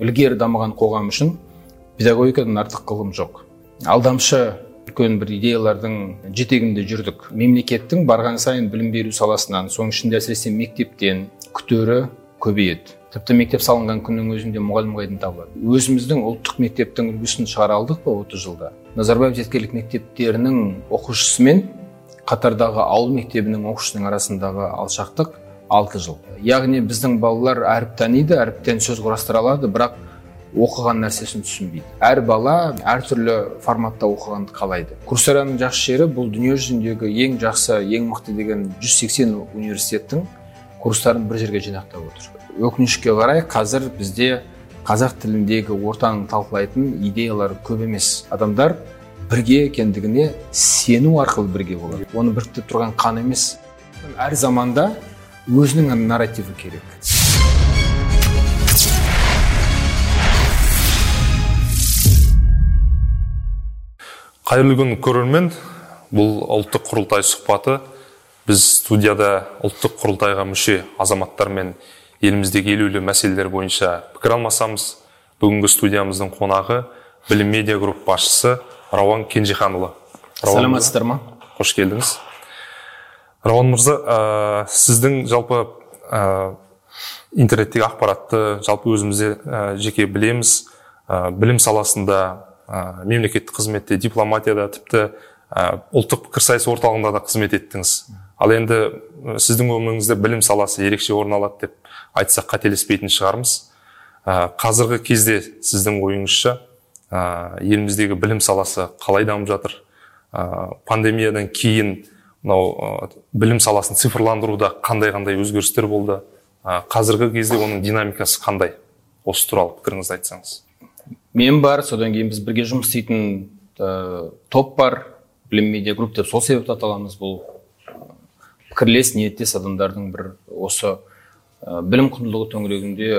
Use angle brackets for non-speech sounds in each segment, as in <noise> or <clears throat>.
ілгері дамыған қоғам үшін педагогикадан артық ғылым жоқ. Алдамшы үлкен бір идеялардың жетегінде жүрдік. Мемлекеттің барған сайын білім беру саласынан соның ішінде әсіресе мектептен күтері көбейеді. Тіпті мектеп салынған күннің өзінде мұғалім қайдан табылады. Өзіміздің ұлттық мектептің үлгісін шығара алдық па отыз жылда? Назарбаев зияткерлік мектептерінің оқушысы мен қатардағы ауыл мектебінің оқушысының арасындағы алшақтық алты жыл. Яғни біздің балалар әріп таниды әріптен сөз құрастыра алады бірақ оқыған нәрсесін түсінбейді. Әр бала әртүрлі форматта оқығанды қалайды. Курсераның жақсы жері бұл дүние жүзіндегі ең жақсы ең мықты деген 180 университеттің курстарын бір жерге жинақтап отыр. Өкінішке қарай қазір бізде қазақ тіліндегі ортаның талқылайтын идеялар көп емес. Адамдар бірге екендігіне сену арқылы бірге болады. Оны біріктіріп тұрған қан емес. Әр заманда өзінің нарративі керек. Қайырлы күн көрермен. Бұл ұлттық құрылтай сұхбаты. Біз студияда ұлттық құрылтайға мүше азаматтармен еліміздегі елеулі мәселелер бойынша пікір алмасамыз. Бүгінгі студиямыздың қонағы білім медиа групп басшысы рауан кенжеханұлы. Саламатсыздар ма? қош келдіңіз. Рауан мырза ә, сіздің жалпы ә, интернеттегі ақпаратты жалпы өзімізде ә, жеке білеміз. Ә, білім саласында ә, мемлекеттік қызметте дипломатияда тіпті ә, ұлттық пікірсайыс орталығында да қызмет еттіңіз. Ал енді сіздің өміріңізде білім саласы ерекше орын алады деп айтсақ қателеспейтін шығармыз. Ә, қазіргі кезде сіздің ойыңызша ә, еліміздегі білім саласы қалай дамып жатыр? Ә, пандемиядан кейін мынау білім саласын цифрландыруда қандай қандай өзгерістер болды. Қазіргі кезде оның динамикасы қандай? Осы туралы пікіріңізді айтсаңыз. Мен бар содан кейін біз бірге жұмыс істейтін топ бар. Білім медиа групп деп сол себепті аталамыз бұл. Пікірлес ниеттес адамдардың бір осы ә, білім құндылығы төңірегінде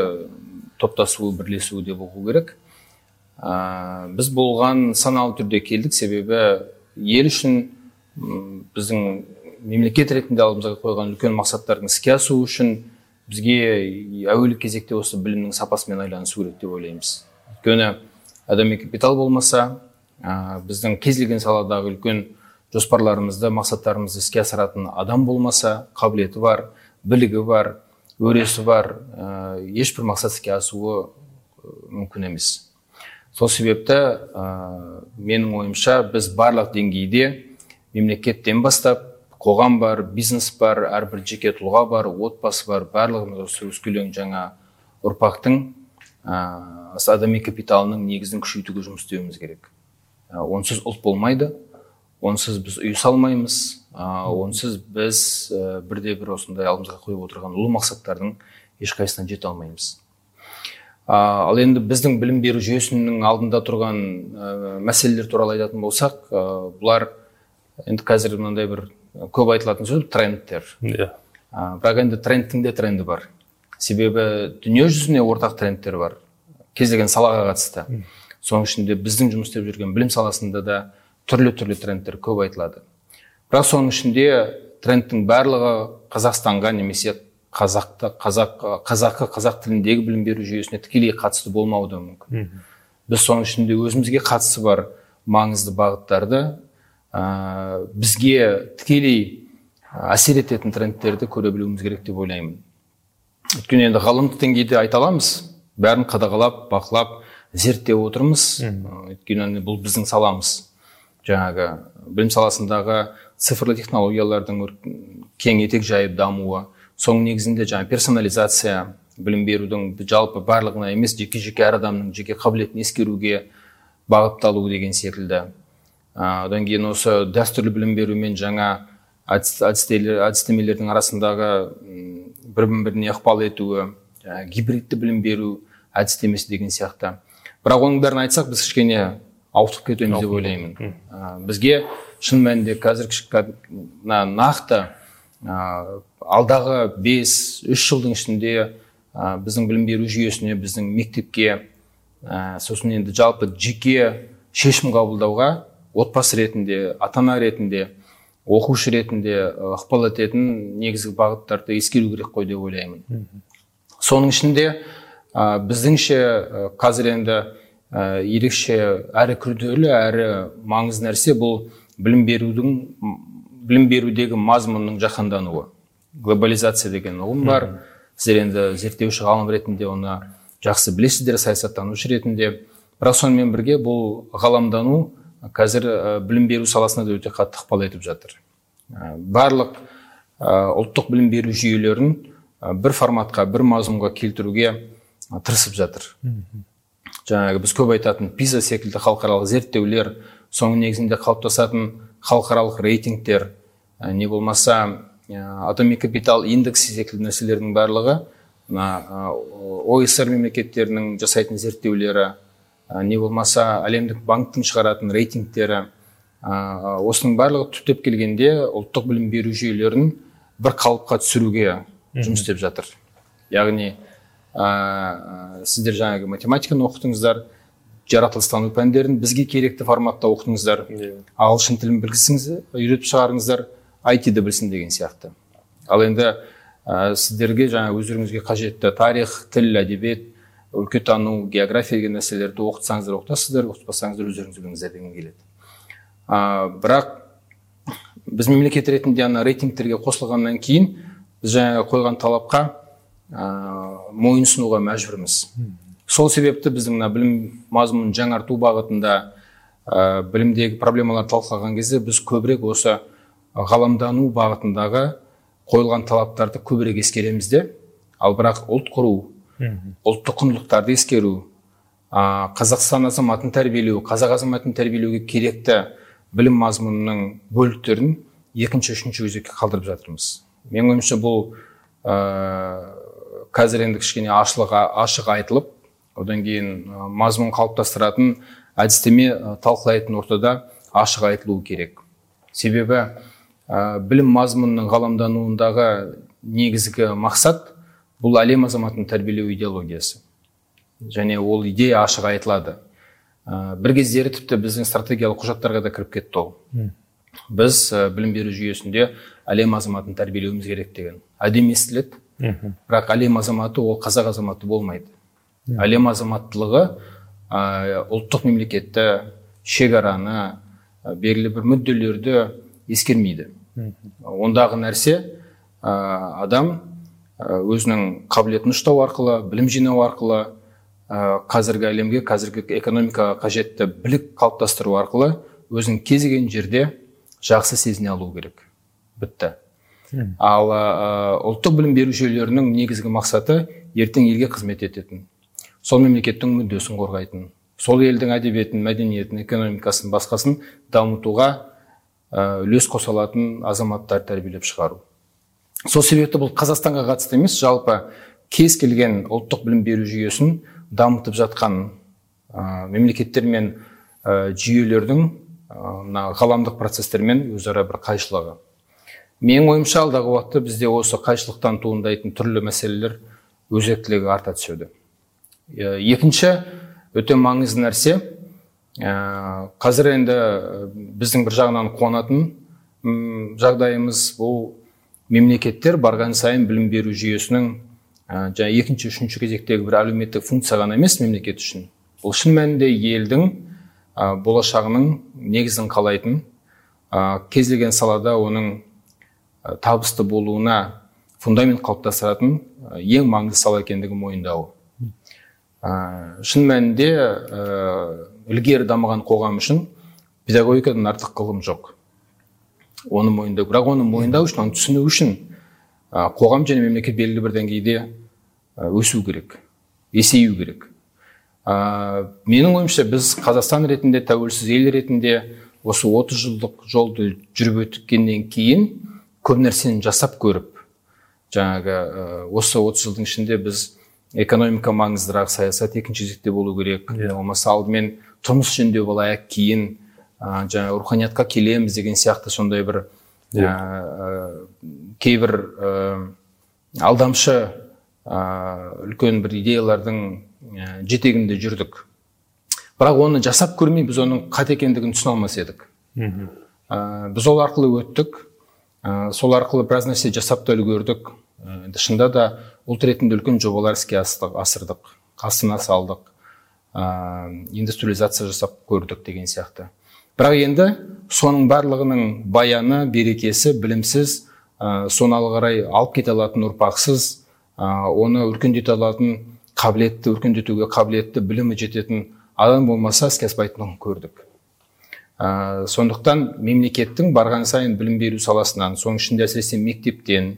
топтасуы бірлесуі деп ұғу керек. Ә, біз болған саналы түрде келдік. Себебі ел үшін біздің мемлекет ретінде алдымызға қойған үлкен мақсаттардың іске асуы үшін бізге әуелі кезекте осы білімнің сапасымен айланысу керек деп ойлаймыз. Өйткені адами капитал болмаса ә, біздің кез келген саладағы үлкен жоспарларымызды мақсаттарымызды іске асыратын адам болмаса қабілеті бар білігі бар өресі бар ә, ешбір мақсат іске асуы мүмкін емес. Сол себепті ә, менің ойымша біз барлық деңгейде мемлекеттен бастап қоғам бар бизнес бар әрбір жеке тұлға бар отбасы бар барлығымыз осы өскелең жаңа ұрпақтың ә, адами капиталының негізін күшейтуге жұмыс істеуіміз керек. Ә, онсыз ұлт болмайды онсыз біз үй салмаймыз ә, онсыз біз ә, бірде бір осындай алдымызға қойып отырған ұлы мақсаттардың ешқайсысына жете алмаймыз. Ә, ал енді біздің білім беру жүйесінің алдында тұрған ә, мәселелер туралы айтатын болсақ ә, бұлар енді қазір мынандай бір көп айтылатын сөз трендтер. Иә. Бірақ енді трендтің де тренді бар. Себебі дүние жүзіне ортақ трендтер бар. Кез келген салаға қатысты. Соның ішінде біздің жұмыс істеп жүрген білім саласында да түрлі түрлі трендтер көп айтылады. Бірақ соның ішінде трендтің барлығы қазақстанға немесе қазақты қазақ қазақы қазақ тіліндегі білім беру жүйесіне тікелей қатысты болмауы да мүмкін. Біз соның ішінде өзімізге қатысы бар маңызды бағыттарды ә, бізге тікелей әсер ететін трендтерді көре білуіміз керек деп ойлаймын. Өйткені енді ғаламдық деңгейде айта аламыз бәрін қадағалап бақылап зерттеп отырмыз. Өйткені бұл біздің саламыз. Жаңағы білім саласындағы цифрлы технологиялардың кең етек жайып дамуы соның негізінде жаңа персонализация білім берудің жалпы барлығына емес жеке жеке әр адамның жеке қабілетін ескеруге бағытталуы деген секілді. Одан кейін осы дәстүрлі білім беру мен жаңа әдістемелердің арасындағы бір біріне ықпал етуі гибридті білім беру әдістемесі деген сияқты. Бірақ оның бәрін айтсақ біз кішкене ауытқып кетеміз деп ойлаймын. бізге шын мәнінде қазір мына нақты ә, алдағы бес үш жылдың ішінде ә, біздің білім беру жүйесіне біздің мектепке ә, сосын енді жалпы жеке шешім қабылдауға отбасы ретінде ата ана ретінде оқушы ретінде ықпал ететін негізгі бағыттарды ескеру керек қой деп ойлаймын. Соның ішінде ә, біздіңше қазір енді ә, ерекше әрі күрделі әрі маңызды нәрсе бұл білім берудің білім берудегі мазмұнның жаһандануы. Глобализация деген ұғым бар. Сіздер енді зерттеуші ғалым ретінде оны жақсы білесіздер саясаттанушы ретінде. Бірақ сонымен бірге бұл ғаламдану қазір ә, білім беру саласына да өте қатты ықпал етіп жатыр. Ә, барлық ә, ұлттық білім беру жүйелерін бір форматқа бір мазмұнға келтіруге тырысып жатыр. Жаңағы біз көп айтатын пиза секілді халықаралық зерттеулер соның негізінде қалыптасатын халықаралық рейтингтер не болмаса адами капитал индексі секілді нәрселердің барлығы мына оср мемлекеттерінің жасайтын зерттеулері не болмаса әлемдік банктің шығаратын рейтингтері осының барлығы түптеп келгенде ұлттық білім беру жүйелерін бір қалыпқа түсіруге жұмыс істеп жатыр. Яғни ә, сіздер жаңағы математиканы оқыдыңыздар жаратылыстану пәндерін бізге керекті форматта оқытыңыздар ағылшын тілін білсеңіз үйретіп шығарыңыздар айтиді білсін деген сияқты. Ал енді ә, сіздерге жаңа өздеріңізге қажетті тарих тіл әдебиет өлкетану география деген нәрселерді оқытсаңыздар оқытасыздар оқытпасаңыздар өздеріңіз біліңіздер дегім келеді. Ә, бірақ біз мемлекет ретінде ана рейтингтерге қосылғаннан кейін біз жаңағы қойған талапқа ә, мойынсұнуға мәжбүрміз. Сол себепті біздің мына білім мазмұнын жаңарту бағытында ә, білімдегі проблемаларды талқылаған кезде біз көбірек осы ғаламдану бағытындағы қойылған талаптарды көбірек ескереміз де. Ал бірақ ұлт құру ұлттық құндылықтарды ескеру ә, қазақстан азаматын тәрбиелеу қазақ азаматын тәрбиелеуге керекті білім мазмұнының бөліктерін екінші үшінші өзекке қалдырып жатырмыз. Менің ойымша бұл ә, қазір енді кішкене ашық айтылып одан кейін мазмұн қалыптастыратын әдістеме талқылайтын ортада ашық айтылуы керек. Себебі ә, білім мазмұнының ғаламдануындағы негізгі мақсат бұл әлем азаматын тәрбиелеу идеологиясы. Және ол идея ашық айтылады. Ә, бір кездері тіпті біздің стратегиялық құжаттарға да кіріп кетті ол. Біз ә, білім беру жүйесінде әлем азаматын тәрбиелеуіміз керек деген. Әдемі естіледі. Бірақ әлем азаматы ол қазақ азаматы болмайды. Әлем азаматтылығы ә, ұлттық мемлекетті шекараны ә, белгілі бір мүдделерді ескермейді. Ондағы нәрсе ә, адам өзінің қабілетін ұштау арқылы білім жинау арқылы ә, қазіргі әлемге қазіргі экономикаға қажетті білік қалыптастыру арқылы өзін кез келген жерде жақсы сезіне алу керек. Бітті. Ал ә, ұлттық білім беру жүйелерінің негізгі мақсаты ертең елге қызмет ететін сол мемлекеттің мүддесін қорғайтын сол елдің әдебиетін мәдениетін экономикасын басқасын дамытуға үлес қоса алатын азаматтар тәрбиелеп шығару. Сол себепті бұл қазақстанға қатысты емес жалпы кез келген ұлттық білім беру жүйесін дамытып жатқан ә, мемлекеттер мен ә, жүйелердің мына ә, ғаламдық процестермен өзара бір қайшылығы. Менің ойымша алдағы уақытта бізде осы қайшылықтан туындайтын түрлі мәселелер өзектілігі арта түседі. Екінші өте маңызды нәрсе қазір енді біздің бір жағынан қуанатын жағдайымыз бұл мемлекеттер барған сайын білім беру жүйесінің жаңа екінші үшінші кезектегі бір әлеуметтік функция ғана емес мемлекет үшін. Бұл шын мәнінде елдің болашағының негізін қалайтын ә, кез келген салада оның табысты болуына фундамент қалыптастыратын ең маңызды сала екендігін мойындау. Ә, шын мәнінде ә, ілгері дамыған қоғам үшін педагогикадан артық ғылым жоқ. Оны мойындау бірақ оны мойындау үшін оны түсіну үшін қоғам және мемлекет белгілі бір деңгейде өсу керек есею керек ә, менің ойымша біз қазақстан ретінде тәуелсіз ел ретінде осы 30 жылдық жолды жүріп өткеннен кейін көп нәрсені жасап көріп жаңағы ә, осы 30 жылдың ішінде біз экономика маңыздырақ саясат екінші кезекте болу керек yeah. Иә. болмаса алдымен тұрмыс жөндеу болайық кейін ә, жаңағы руханиятқа келеміз деген сияқты сондай бір ә, кейбір ә, алдамшы ә, үлкен бір идеялардың ә, жетегінде жүрдік. Бірақ оны жасап көрмей біз оның қате екендігін түсіне алмас едік. Ә, біз ол арқылы өттік. Ә, сол арқылы біраз нәрсе жасап та үлгердік. Ә, шынында да ұлт ретінде үлкен жобалар іске асырдық астана салдық. Ә, индустриализация жасап көрдік деген сияқты. Бірақ енді соның барлығының баяны берекесі білімсіз ә, соны ары қарай алып кете алатын ұрпақсыз ә, оны өркендете алатын қабілетті өркендетуге қабілетті білімі жететін адам болмаса іске аспайтынын көрдік. Ә, сондықтан мемлекеттің барған сайын білім беру саласынан соның ішінде әсіресе мектептен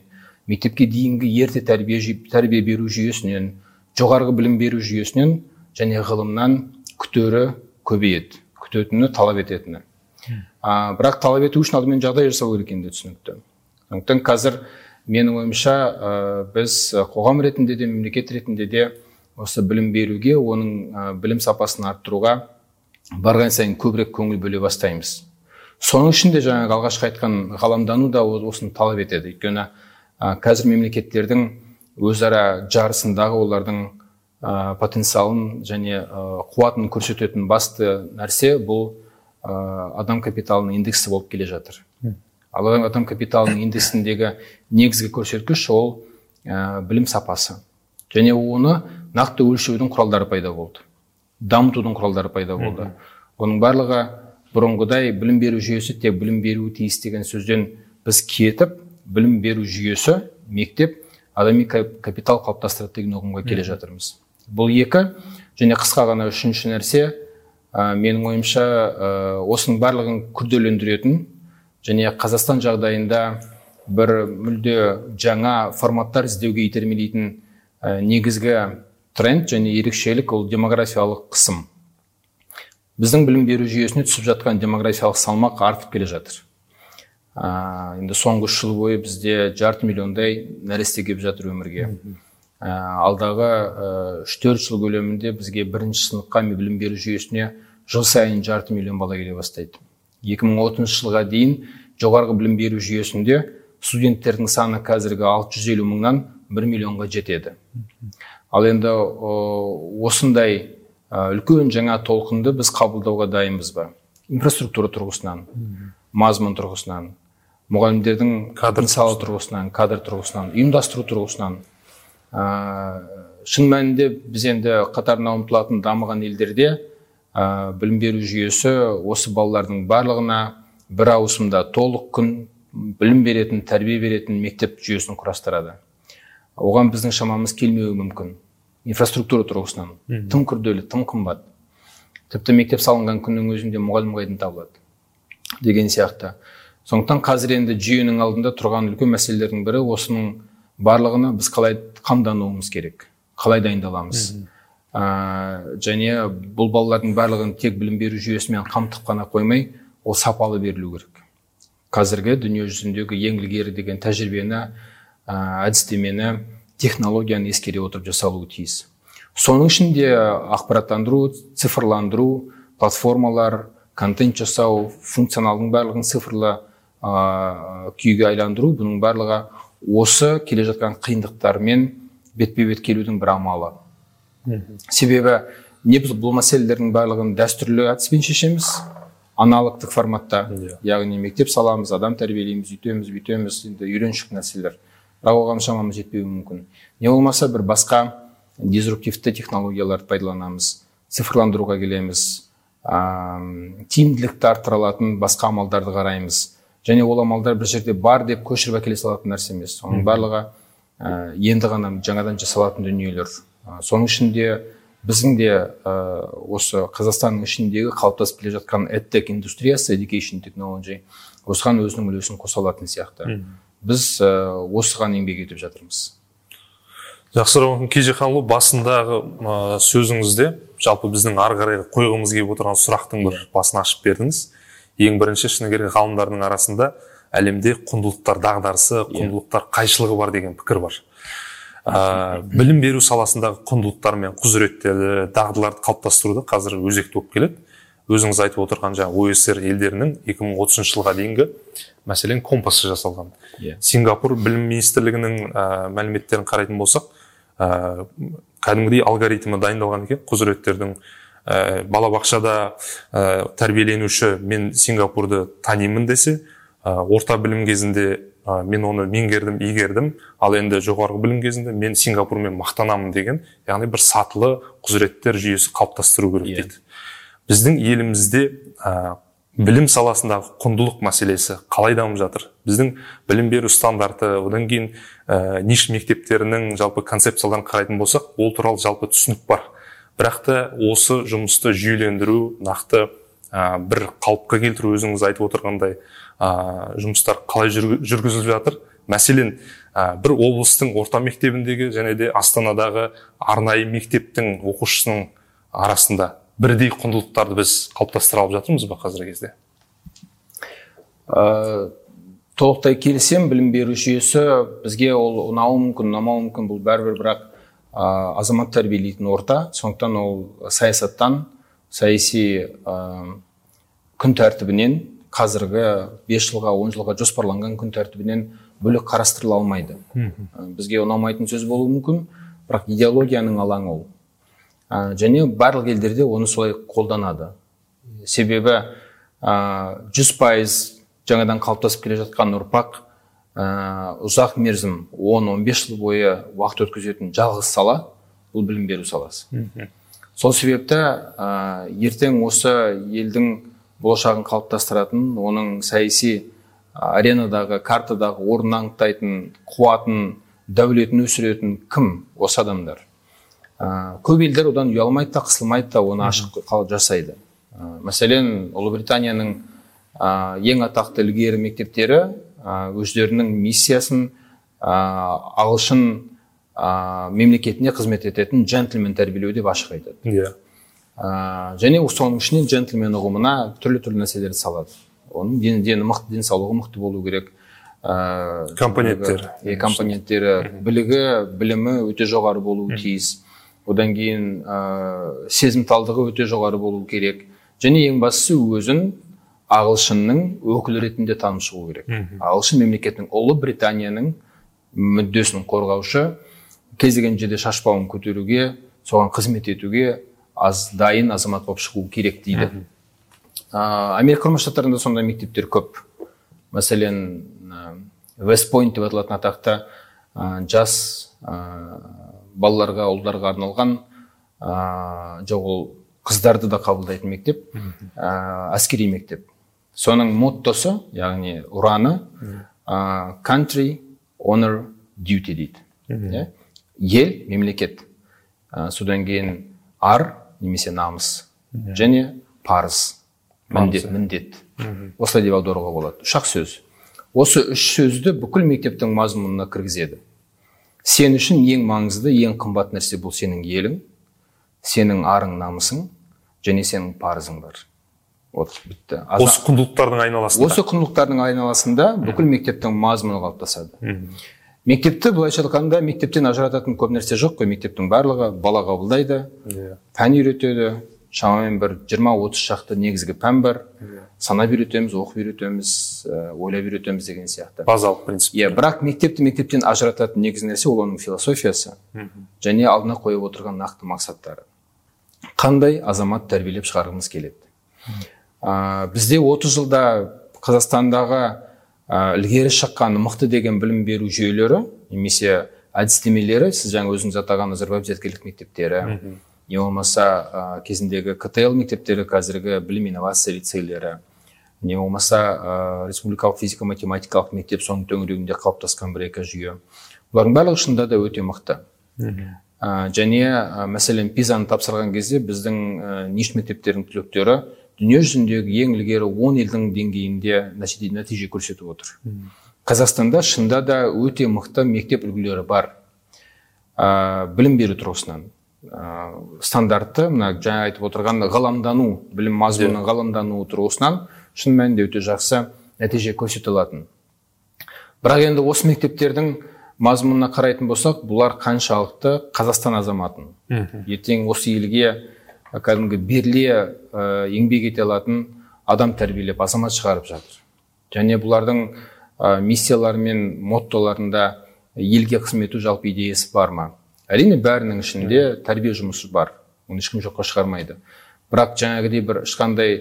мектепке дейінгі ерте тәрбие, тәрбие беру жүйесінен жоғарғы білім беру жүйесінен және ғылымнан күтері көбейеді. Күтетіні талап ететіні. А, бірақ талап ету үшін алдымен жағдай жасау керек екені түсінікті. Сондықтан қазір менің ойымша ә, біз қоғам ретінде де мемлекет ретінде де осы білім беруге оның ә, білім сапасын арттыруға барған сайын көбірек көңіл бөле бастаймыз. Соның ішінде жаңағы алғашқы айтқан ғаламдану да осыны талап етеді. Өйткені ә, қазір мемлекеттердің өзара жарысындағы олардың ә, потенциалын және ә, қуатын көрсететін басты нәрсе бұл ә, адам капиталының индексі болып келе жатыр. Ал адам капиталының индексіндегі негізгі көрсеткіш ол ә, білім сапасы. Және оны нақты өлшеудің құралдары пайда болды. Дамытудың құралдары пайда болды. Оның барлығы бұрынғыдай білім беру жүйесі тек білім беруі тиіс деген сөзден біз кетіп білім беру жүйесі мектеп адами капитал қалыптастырады деген ұғымға келе жатырмыз. Бұл екі. Және қысқа ғана үшінші нәрсе ә, менің ойымша ә, осының барлығын күрделендіретін және қазақстан жағдайында бір мүлде жаңа форматтар іздеуге итермелейтін ә, негізгі тренд және ерекшелік ол демографиялық қысым. Біздің білім беру жүйесіне түсіп жатқан демографиялық салмақ артып келе жатыр. Ә, енді соңғы үш жыл бойы бізде жарты миллиондай нәресте келіп жатыр өмірге. Алдағы үш ә, төрт жыл көлемінде бізге бірінші сыныпқа білім беру жүйесіне жыл сайын жарты миллион бала келе бастайды. 2030 жылға дейін жоғарғы білім беру жүйесінде студенттердің саны қазіргі 650 мыңнан 1 миллионға жетеді. Ал енді осындай үлкен жаңа толқынды біз қабылдауға дайынбыз ба? Инфраструктура тұрғысынан мазмұн тұрғысынан мұғалімдердің потенциалы тұрғысынан. кадр тұрғысынан ұйымдастыру тұрғысынан ә, шын мәнінде біз енді қатарына ұмтылатын дамыған елдерде ә, білім беру жүйесі осы балалардың барлығына бір ауысымда толық күн білім беретін тәрбие беретін мектеп жүйесін құрастырады. Оған біздің шамамыз келмеуі мүмкін. Инфраструктура тұрғысынан. Тым күрделі тым қымбат. Тіпті мектеп салынған күннің өзінде мұғалім қайдан табылады деген сияқты. Сондықтан қазір енді жүйенің алдында тұрған үлкен мәселелердің бірі осының барлығына біз қалай қамдануымыз керек қалай дайындаламыз. Ә, және бұл балалардың барлығын тек білім беру жүйесімен қамтып қана қоймай ол сапалы берілу керек. Қазіргі дүние жүзіндегі ең ілгері деген тәжірибені әдістемені технологияны ескере отырып жасалуы тиіс. Соның ішінде ақпараттандыру цифрландыру платформалар контент жасау функционалдың барлығын цифрлы ә, күйге айландыру бұның барлығы осы келе жатқан қиындықтармен бетпе бет келудің бір амалы. Себебі не біз бұл мәселелердің барлығын дәстүрлі әдіспен шешеміз аналогтық форматта. Yeah. Иә. яғни мектеп саламыз адам тәрбиелейміз үйтеміз бүйтеміз енді үйреншік нәрселер. Бірақ оған шамамыз жетпеуі мүмкін. Не болмаса бір басқа дизруптивті технологияларды пайдаланамыз цифрландыруға келеміз ә, тиімділікті арттыра алатын басқа амалдарды қараймыз. Және ол амалдар бір жерде бар деп көшіріп әкеле салатын нәрсе емес. Соның барлығы ә, енді ғана жаңадан жасалатын дүниелер. Ә, соның ішінде біздің де ә, осы қазақстанның ішіндегі қалыптасып келе жатқан эдтек индустриясы education technology осыған өзінің үлесін қоса алатын сияқты. Біз ә, осыған еңбек етіп жатырмыз. Жақсы кежеханұлы басындағы ә, сөзіңізде жалпы біздің ары қарай қойғымыз келіп отырған сұрақтың бір басын ашып бердіңіз. Ең бірінші шыны керек ғалымдардың арасында әлемде құндылықтар дағдарысы иә. құндылықтар қайшылығы бар деген пікір бар ә, білім беру саласындағы құндылықтар мен құзыреттерді дағдыларды қалыптастыруда қазір өзекті болып келеді өзіңіз айтып отырған жаңағы оср елдерінің 2030 жылға дейінгі мәселен компасы жасалған yeah. Иә. сингапур білім министрлігінің ә, мәліметтерін қарайтын болсақ ә, кәдімгідей алгоритмі дайындалған екен құзыреттердің ә, балабақшада ә, тәрбиеленуші мен сингапурды танимын десе ә, орта білім кезінде ә, мен оны меңгердім игердім. Ал енді жоғарғы білім кезінде мен сингапурмен мақтанамын деген яғни бір сатылы құзыреттер жүйесі қалыптастыру керек Иә. дейді. Біздің елімізде ә, білім саласындағы құндылық мәселесі қалай дамып жатыр? Біздің білім беру стандарты одан кейін ә, ниш мектептерінің жалпы концепцияларын қарайтын болсақ ол туралы жалпы түсінік бар. Бірақ та осы жұмысты жүйелендіру нақты ә, бір қалыпқа келтіру өзіңіз айтып отырғандай ә, жұмыстар қалай жүргі- жүргізіліп жатыр. Мәселен ә, бір облыстың орта мектебіндегі және де астанадағы арнайы мектептің оқушысының арасында бірдей құндылықтарды біз қалыптастыра алып жатырмыз ба қазіргі кезде? Ә, толықтай келісем білім беру жүйесі бізге ол ұнауы мүмкін ұнамауы мүмкін бұл бәрібір бірақ ә, азамат тәрбиелейтін орта сондықтан ол саясаттан саяси ә, күн тәртібінен қазіргі 5 жылға 10 жылға жоспарланған күн тәртібінен бөлек қарастырыла алмайды Ә, бізге ұнамайтын сөз болуы мүмкін бірақ идеологияның алаңы ол Ә, және барлық елдерде оны солай қолданады себебі жүз пайыз жаңадан қалыптасып келе жатқан ұрпақ ә, ұзақ мерзім 10-15 жыл бойы уақыт өткізетін жалғыз сала бұл білім беру саласы. Сол себепті ә, ертең осы елдің болашағын қалыптастыратын оның саяси аренадағы картадағы орнын анықтайтын қуатын дәулетін өсіретін кім осы адамдар? Ә, көп елдер одан ұялмайды да қысылмайды да оны ашық қал- жасайды. Ә, мәселен ұлыбританияның ә, ең атақты ілгері мектептері ә, өздерінің миссиясын ә, ағылшын ә, мемлекетіне қызмет ететін джентльмен тәрбиелеу деп ашық айтады. Иә. Ә, және соның ішінен джентльмен ұғымына түрлі түрлі нәрселерді салады. Оның дені, дені мықты денсаулығы мықты болу керек. Ә, Компоненттері. е, компоненттері білігі білімі өте жоғары болуы тиіс. Одан кейін ә, сезімталдығы өте жоғары болу керек. Және ең бастысы өзін ағылшынның өкілі ретінде танып шығу керек ағылшын мемлекетінің ұлы британияның мүддесін қорғаушы кез келген жерде шашбауын көтеруге соған қызмет етуге аз дайын азамат болып шығу керек дейді. Ә, америка құрама штаттарында сондай мектептер көп. Мәселен вест пойнт деп аталатын атақты ә, жас ә, балаларға ұлдарға арналған ә, жоқ ол қыздарды да қабылдайтын мектеп. Ә, әскери мектеп. Соның моттосы яғни ұраны ә, country honor duty дейді иә ел мемлекет ә, содан кейін ар немесе намыс және парыз міндет міндет осылай деп аударуға болады үш ақ сөз осы үш сөзді бүкіл мектептің мазмұнына кіргізеді сен үшін ең маңызды ең қымбат нәрсе бұл сенің елің сенің арың намысың және сенің парызың бар вот бітті. Аза- осы құндылықтардың айналасында. Осы құндылықтардың айналасында бүкіл мектептің мазмұны қалыптасады. Мектепті былайша айтқанда мектептен ажырататын көп нәрсе жоқ қой. Мектептің барлығы бала қабылдайды Иә. пән үйретеді шамамен бір 20-30 шақты негізгі пән бар. Санап үйретеміз оқып үйретеміз ойлап үйретеміз деген сияқты. Базалық принцип. Иә бірақ мектепті мектептен ажырататын негізгі нәрсе ол оның философиясы. Және алдына қойып отырған нақты мақсаттары. Қандай азамат тәрбиелеп шығарғымыз келеді? Ә, бізде 30 жылда қазақстандағы ә, ілгері шыққан мықты деген білім беру жүйелері немесе әдістемелері сіз жаңа өзіңіз атаған назарбаев зияткерлік мектептері не болмаса ә, кезіндегі ктл мектептері қазіргі білім инновация лицейлері не болмаса ә, республикалық физика математикалық мектеп соның төңірегінде қалыптасқан бір екі жүйе. Бұлардың барлығы шынында да өте мықты. Ә, және ә, мәселен пизаны тапсырған кезде біздің ә, ниш мектептердің түлектері дүние жүзіндегі ең ілгері он елдің деңгейінде нәтиже, көрсетіп отыр. Қазақстанда шынында да өте мықты мектеп үлгілері бар. Ә, білім беру тұрғысынан. Ә, стандартты мына жаңа айтып отырған ғаламдану білім мазмұнының ғаламдануы тұрғысынан шын мәнінде өте жақсы нәтиже көрсете алатын. Бірақ енді осы мектептердің мазмұнына қарайтын болсақ бұлар қаншалықты қазақстан азаматын. Ертең осы елге кәдімгі беріле ә, еңбек ете алатын адам тәрбиелеп азамат шығарып жатыр. Және бұлардың ә, миссиялары мен моттоларында елге қызмет ету жалпы идеясы бар ма? Әрине бәрінің ішінде тәрбие жұмысы бар. Оны ешкім жоққа шығармайды. Бірақ жаңағыдей бір ешқандай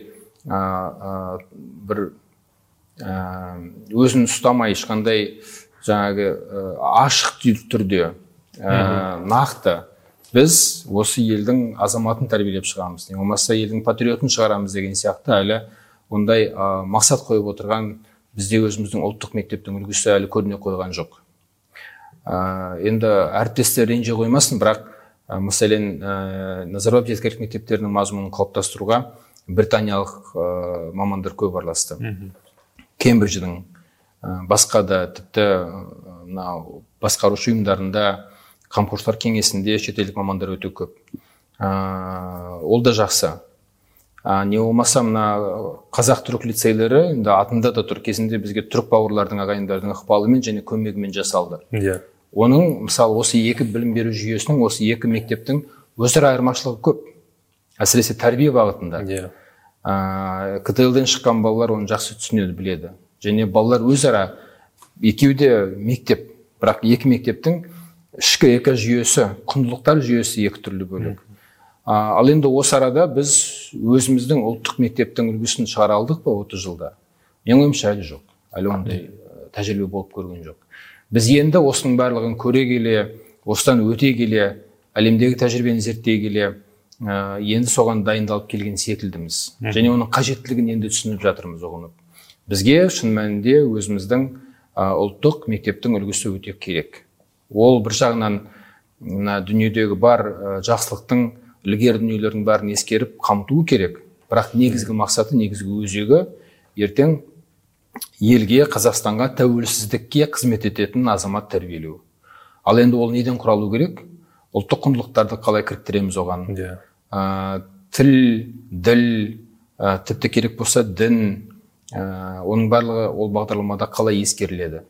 ә, ә, бір өзін ұстамай ешқандай жаңағы ашық түрде нақты біз осы елдің азаматын тәрбиелеп шығамыз не болмаса елдің патриотын шығарамыз деген сияқты әлі ондай ә, мақсат қойып отырған бізде өзіміздің ұлттық мектептің үлгісі әлі көріне қойған жоқ. Ә, енді әріптестер ренжи қоймасын бірақ ә, мәселен ә, назарбаев зияткерлік мектептерінің мазмұнын қалыптастыруға британиялық ә, мамандар көп араласты. Кембридждің ә, басқа да тіпті мынау басқарушы ұйымдарында қамқоршылар кеңесінде шетелдік мамандар өте көп. Ә, ол да жақсы. Ә, не болмаса мына қазақ түрік лицейлері енді атында да тұр. Кезінде бізге түрік бауырлардың ағайындардың ықпалымен және көмегімен жасалды. Иә. Yeah. оның мысалы осы екі білім беру жүйесінің осы екі мектептің өзара айырмашылығы көп. Әсіресе тәрбие бағытында. Иә. Yeah. ә, ктл шыққан балалар оны жақсы түсінеді біледі. Және балалар өзара екеуі де мектеп бірақ екі мектептің ішкі экожүйесі құндылықтар жүйесі екі түрлі бөлек. Ал енді осы арада біз өзіміздің ұлттық мектептің үлгісін шығара алдық па отыз жылда? Менің ойымша әлі жоқ. Әлі ондай тәжірибе болып көрген жоқ. Біз енді осының барлығын көре келе осыдан өте келе әлемдегі тәжірибені зерттей келе ә, енді соған дайындалып келген секілдіміз. Және оның қажеттілігін енді түсініп жатырмыз ұғынып. Бізге шын мәнінде өзіміздің ұлттық мектептің үлгісі өте керек. Ол бір жағынан мына дүниедегі бар жақсылықтың ілгері дүниелердің бәрін ескеріп қамтуы керек. Бірақ негізгі мақсаты негізгі өзегі ертең елге қазақстанға тәуелсіздікке қызмет ететін азамат тәрбиелеу. Ал енді ол неден құралу керек? Ұлттық құндылықтарды қалай кіріктіреміз оған? Yeah. Иә. ә, тіл діл ә, тіпті керек болса дін ә, оның барлығы ол бағдарламада қалай ескеріледі?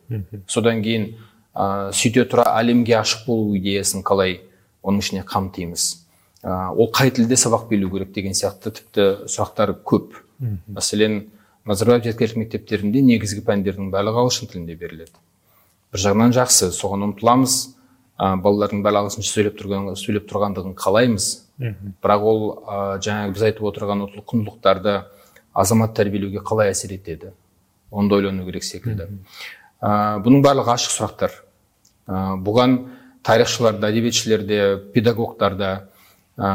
Содан кейін ә, сөйте тұра әлемге ашық болу идеясын қалай оның ішіне қамтимыз. Ә, ол қай тілде сабақ берілу керек деген сияқты тіпті сұрақтар көп. Мәселен назарбаев зияткерлік мектептерінде негізгі пәндердің барлығы ағылшын тілінде беріледі. Бір жағынан жақсы соған ұмтыламыз. Ә, балалардың бәрі ағылшынша сөйлеп тұрған сөйлеп тұрғандығын қалаймыз. Бірақ ол ә, жаңағы біз айтып отырған ұлттық құндылықтарды азамат тәрбиелеуге қалай әсер етеді? Оны да ойлану керек секілді. Ә, бұның барлығы ашық сұрақтар. Ә, бұған тарихшыларда әдебиетшілерде педагогтарда ә,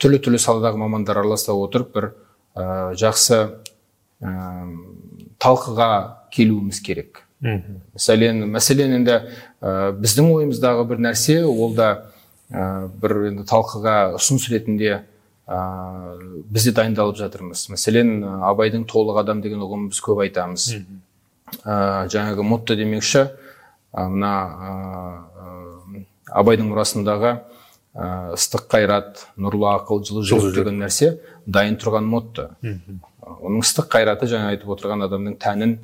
түрлі түрлі саладағы мамандар араласа отырып бір ә, жақсы ә, талқыға келуіміз керек. Мәселен мәселен енді ә, біздің ойымыздағы бір нәрсе ол да ә, бір енді талқыға ұсыныс ретінде ә, біз де дайындалып жатырмыз. Мәселен абайдың толық адам деген ұғымын біз көп айтамыз. Жаңағы мотто демекші. Мына абайдың мұрасындағы ыстық қайрат нұрлы ақыл жылы жүрек деген нәрсе дайын тұрған мотто оның ыстық қайраты жаңа айтып отырған адамның тәнін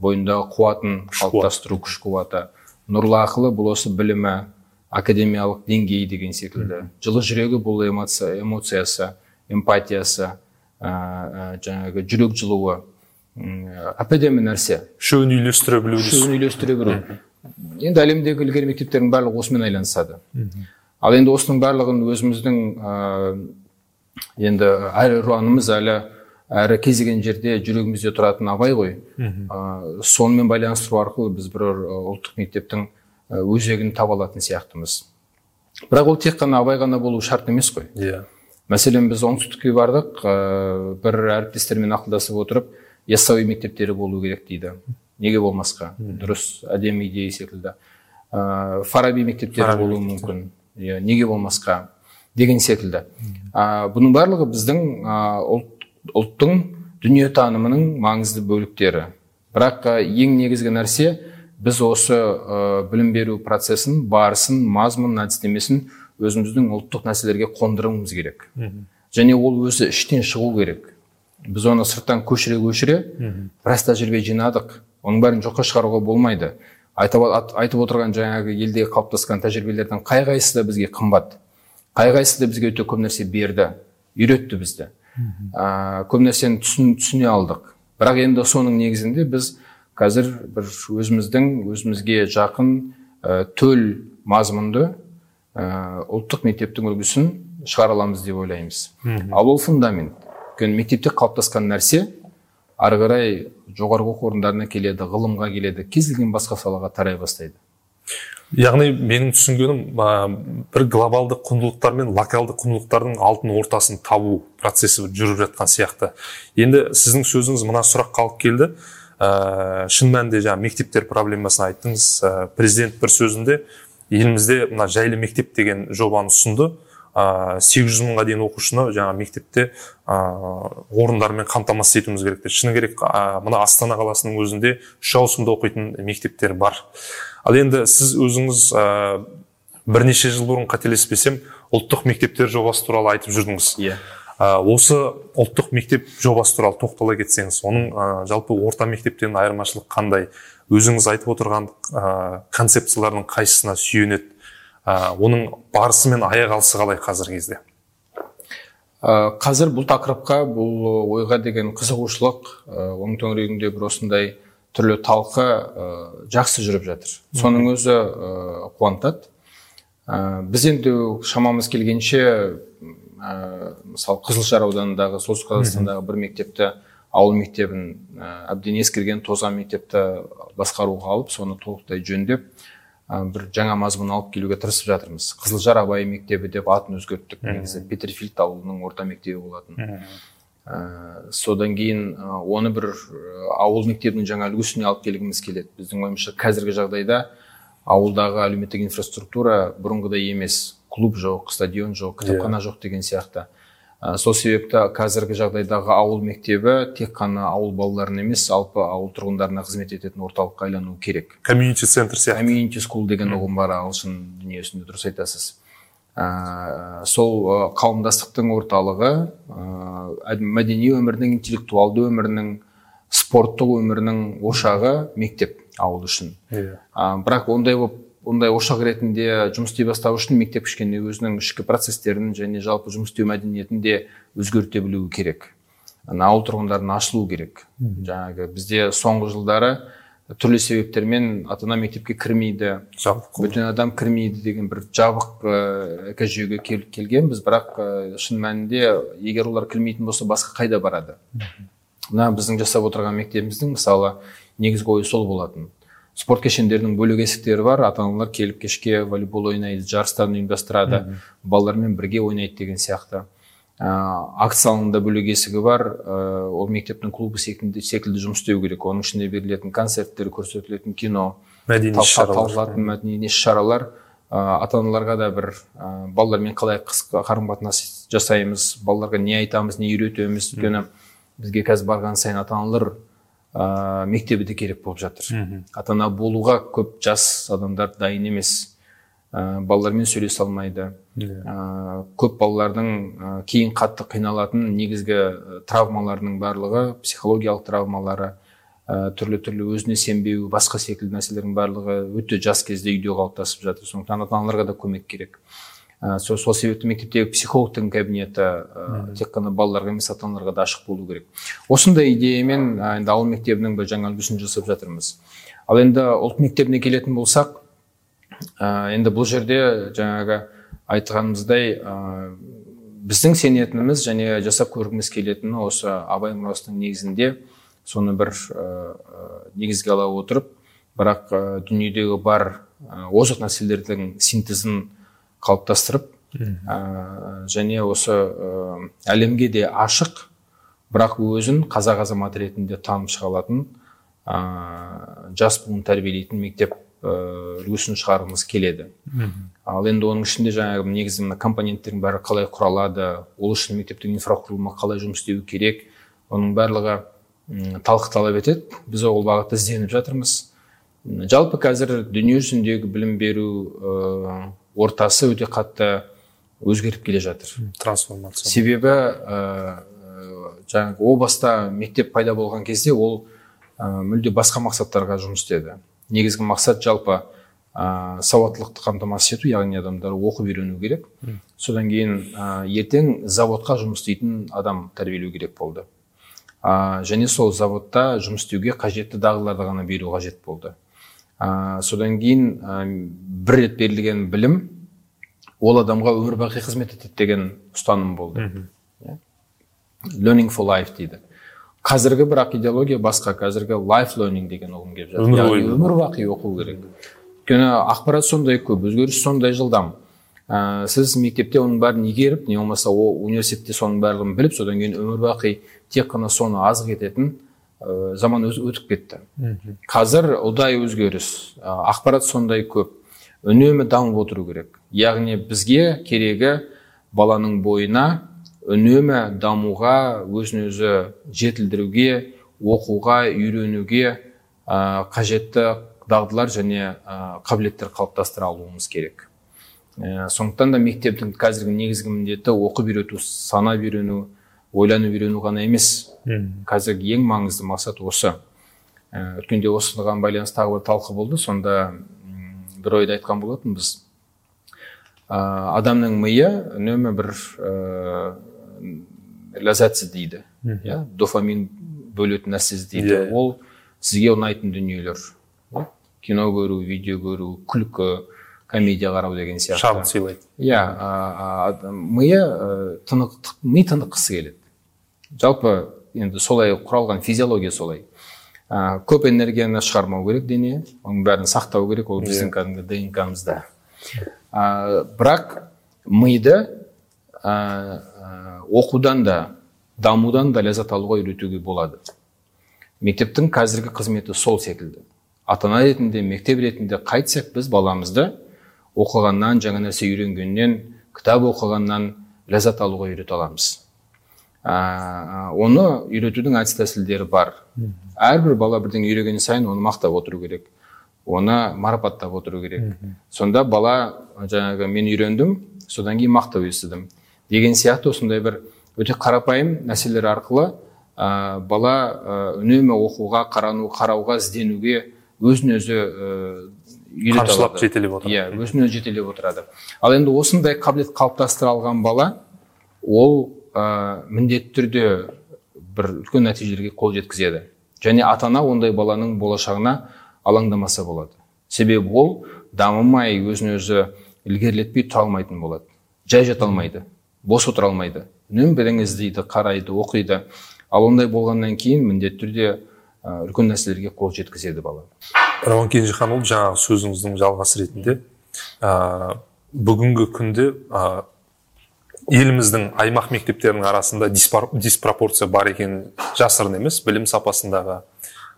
бойындағы қуатын қалыптастыру күш қуаты. Нұрлы ақылы бұл осы білімі академиялық деңгейі деген секілді. Жылы жүрегі бұл эмоция эмоциясы эмпатиясы ә, жаңағы жүрек жылуы. Әп әдемі нәрсе үшеуін үйлестіре білу үшеуін үйлестіре білу енді әлемдегі ілгері мектептердің барлығы осымен айналысады ал енді осының барлығын өзіміздің ә, енді әр ұранымыз әлі әрі кез келген жерде жүрегімізде тұратын абай ғой. Ә, сонымен байланыстыру арқылы біз бір ұлттық мектептің өзегін таба алатын сияқтымыз. Бірақ ол тек қана абай ғана болу шарт емес қой. Иә. Yeah. мәселен біз оңтүстікке бардық ә, бір әріптестермен ақылдасып отырып яссауи мектептері болу керек дейді. Неге болмасқа? Дұрыс. Әдемі идея секілді. Ә, фараби мектептері болуы мүмкін. Иә неге болмасқа? Деген секілді. Ә, бұның барлығы біздің ә, ұлт, ұлттың дүниетанымының маңызды бөліктері. Бірақ ә, ең негізгі нәрсе біз осы ә, білім беру процесін барысын мазмұнын әдістемесін өзіміздің ұлттық нәрселерге қондыруымыз керек. Және ол өзі іштен шығу керек. Біз оны сырттан көшіре көшіре біраз тәжірибе жинадық. Оның бәрін жоққа шығаруға болмайды. Айтып, айтып отырған жаңағы елдегі қалыптасқан тәжірибелердің қай қайсысы да бізге қымбат. Қай қайсысы да бізге өте көп нәрсе берді үйретті бізді. Ә, көп нәрсені түсін, түсіне алдық. Бірақ енді соның негізінде біз қазір бір өзіміздің өзімізге жақын ә, төл мазмұнды ә, ұлттық мектептің үлгісін шығара аламыз деп ойлаймыз. Ал ол фундамент. Өйткені мектепте қалыптасқан нәрсе ары қарай жоғарғы оқу орындарына келеді ғылымға келеді кез келген басқа салаға тарай бастайды. Яғни менің түсінгенім бір глобалды құндылықтар мен локалды құндылықтардың алтын ортасын табу процесі жүріп жатқан сияқты. Енді сіздің сөзіңіз мына сұрақ қалып келді. Ә, шын мәнінде жаңағы мектептер проблемасын айттыңыз. Ә, президент бір сөзінде елімізде мына жайлы мектеп деген жобаны ұсынды. Сегіз жүз мыңға дейін оқушыны жаңа мектепте орындармен қамтамасыз етуіміз керек деді. Шыны керек мына астана қаласының өзінде үш ауысымда оқитын мектептер бар. Ал енді сіз өзіңіз бірнеше жыл бұрын қателеспесем ұлттық мектептер жобасы туралы айтып жүрдіңіз. Иә. Осы ұлттық мектеп жобасы туралы тоқтала кетсеңіз оның жалпы орта мектептен айырмашылық қандай? Өзіңіз айтып отырған концепциялардың қайсысына сүйенеді? Ә, оның барысы мен аяқ алысы қалай қазіргі кезде? Ә, қазір бұл тақырыпқа бұл ойға деген қызығушылық ә, оның төңірегінде бір осындай түрлі талқы ә, жақсы жүріп жатыр. Соның өзі ә, қуантады. Ә, біз енді шамамыз келгенше ә, мысалы қызылжар ауданындағы солтүстік қазақстандағы бір мектепті ауыл мектебін ә, әбден ескірген тозған мектепті басқаруға алып соны толықтай жөндеп бір жаңа мазмұн алып келуге тырысып жатырмыз. Қызылжар абай мектебі деп атын өзгерттік. Негізі петерфилд ауылының орта мектебі болатын. Ә, содан кейін оны бір ауыл мектебінің жаңа үлгісіне алып келгіміз келеді. Біздің ойымызша қазіргі жағдайда ауылдағы әлеуметтік инфраструктура бұрынғыдай емес. Клуб жоқ стадион жоқ кітапхана жоқ деген сияқты. Ә, сол себепті қазіргі жағдайдағы ауыл мектебі тек қана ауыл балаларына емес жалпы ауыл тұрғындарына қызмет ететін орталыққа айналуы керек. Комьюнити центр сияқты. Комьюнити скул деген ұғым бар ағылшын дүниесінде дұрыс айтасыз. Ә, сол ә, қауымдастықтың орталығы ә, мәдени өмірінің интеллектуалды өмірінің спорттық өмірінің ошағы мектеп ауыл үшін. Yeah. ә, бірақ ондай болып ондай ошақ ретінде жұмыс істей бастау үшін мектеп кішкене өзінің ішкі процестерін және жалпы жұмыс істеу мәдениетін де өзгерте білуі керек. Ауыл тұрғындарына ашылу керек. Жаңағы бізде соңғы жылдары түрлі себептермен ата ана мектепке кірмейді жабық бөтен адам кірмейді деген бір жабық экожүйеге кел, келгенбіз. Бірақ шын мәнінде егер олар кірмейтін болса басқа қайда барады? Мына біздің жасап отырған мектебіміздің мысалы негізгі ойы сол болатын. Спорт кешендерінің бөлек есіктері бар. Ата аналар келіп кешке волейбол ойнайды жарыстарын ұйымдастырады балалармен бірге ойнайды деген сияқты. Ә, акт залында бөлек есігі бар. Ә, ол мектептің клубы секілді, секілді жұмыс істеу керек. Оның ішінде берілетін концерттер көрсетілетін кино мәдени іс талқылатын мәдени іс шаралар. Ә, ата аналарға да бір ә, балалармен қалай қарым қатынас жасаймыз балаларға не айтамыз не үйретеміз өйткені бізге қазір барған сайын ата аналар ә, мектебі де керек болып жатыр. Ата ана болуға көп жас адамдар дайын емес. Ә, балалармен сөйлесе алмайды. Ә, көп балалардың ә, кейін қатты қиналатын негізгі травмаларының барлығы психологиялық травмалары ә, түрлі түрлі өзіне сенбеу басқа секілді нәрселердің барлығы өте жас кезде үйде қалыптасып жатыр. Сондықтан ата аналарға да көмек керек. Ә, сол, сол себепті мектептегі психологтың кабинеті ә, тек қана балаларға емес ата аналарға да ашық болу керек. Осындай идеямен енді ауыл мектебінің бір жаңа үлгісін жасап жатырмыз. Ал енді ұлт мектебіне келетін болсақ ә, енді бұл жерде жаңағы айтқанымыздай ә, біздің сенетініміз және жасап көргіміз келетіні осы абай мұрасының негізінде соны бір ә, негізге ала отырып бірақ ә, дүниедегі бар ә, озық нәрселердің синтезін қалыптастырып ә, және осы ә, әлемге де ашық бірақ өзін қазақ азаматы ретінде танып шыға алатын ә, жас буын тәрбиелейтін мектеп үлгісін шығарғымыз келеді. Ал енді оның ішінде жаңағы негізі мына компоненттердің бәрі қалай құралады ол үшін мектептің инфрақұрылымы қалай жұмыс істеуі керек оның барлығы талқы талап етеді. Біз ол бағытта ізденіп жатырмыз. Жалпы қазір дүние жүзіндегі білім беру ортасы өте қатты өзгеріп келе жатыр. Трансформация. Себебі ә, жаңағы о баста мектеп пайда болған кезде ол ә, мүлде басқа мақсаттарға жұмыс істеді. Негізгі мақсат жалпы ә, сауаттылықты қамтамасыз ету яғни адамдар оқып үйрену керек. Содан кейін ә, ертең заводқа жұмыс істейтін адам тәрбиелеу керек болды. Ә, және сол заводта жұмыс істеуге қажетті дағдыларды ғана беру қажет болды. Ә, содан кейін ә, бір рет берілген білім ол адамға өмір бақи қызмет етеді деген ұстаным болды. Yeah. Иә. learning for life дейді. Қазіргі бірақ идеология басқа қазіргі life learning деген ұғым келіп жатыр. Өмір яғни өмір бақи оқу керек. Өйткені ақпарат сондай көп өзгеріс сондай жылдам. Ә, сіз мектепте оның бәрін игеріп не болмаса университетте соның барлығын біліп содан кейін өмір бақи тек қана соны азық ететін ә, заман өз- өтіп кетті. Қазір ұдайы өзгеріс. Ә, ақпарат сондай көп. Үнемі дамып отыру керек. Яғни бізге керегі баланың бойына үнемі дамуға өзін өзі жетілдіруге оқуға үйренуге ә, қажетті дағдылар және ә, қабілеттер қалыптастыра алуымыз керек. Ә, сондықтан да мектептің қазіргі негізгі міндеті оқып үйрету санап үйрену ойланып үйрену ғана емес. Қазіргі ең маңызды мақсат осы. Ә, өткенде осыған байланысты тағы бір талқы болды. Сонда бір ойды айтқан болатынбыз ә, адамның миы үнемі бір ә, ләззат іздейді иә дофамин бөлетін нәрсе іздейді Иә. ол сізге ұнайтын дүниелер. Кино көру видео көру күлкі комедия қарау деген сияқты. Шабыт сыйлайды. Иә миы ә, тынық ми тыныққысы келеді. Жалпы енді солай құралған физиология солай. Ә, көп энергияны шығармау керек дене оның бәрін сақтау керек ол біздің кәдімгі днкмызда. Ә, бірақ миды ә, ә, оқудан да дамудан да ләззат алуға үйретуге болады. Мектептің қазіргі қызметі сол секілді. Ата ана ретінде мектеп ретінде қайтсек біз баламызды оқығаннан жаңа нәрсе үйренгеннен кітап оқығаннан ләззат алуға үйрете аламыз. Ә, оны үйретудің әдіс тәсілдері бар әрбір бала бірдеңе үйренген сайын оны мақтап отыру керек. Оны марапаттап отыру керек. Сонда бала жаңағы мен үйрендім содан кейін мақтау естідім деген сияқты осындай бір өте қарапайым нәрселер арқылы ә, бала ә, үнемі оқуға қарану қарауға ізденуге өзін өзі ә, жетелеп отырады. иә өзін өзі жетелеп отырады. Ал енді осындай қабілет қалыптастыра алған бала ол ә, міндетті түрде бір үлкен нәтижелерге қол жеткізеді. Және ата ана ондай баланың болашағына алаңдамаса болады. Себебі ол дамымай өзін өзі ілгерілетпей тұра алмайтын болады. Жай жата алмайды бос отыра алмайды. Үнемі бірдеңе іздейді қарайды оқиды. Ал ондай болғаннан кейін міндетті түрде үлкен нәрселерге қол жеткізеді бала. Рауан кенжеханұлы жаңағы сөзіңіздің жалғасы ретінде ә, бүгінгі күнде еліміздің аймақ мектептерінің арасында диспар- диспропорция бар екені жасырын емес білім сапасындағы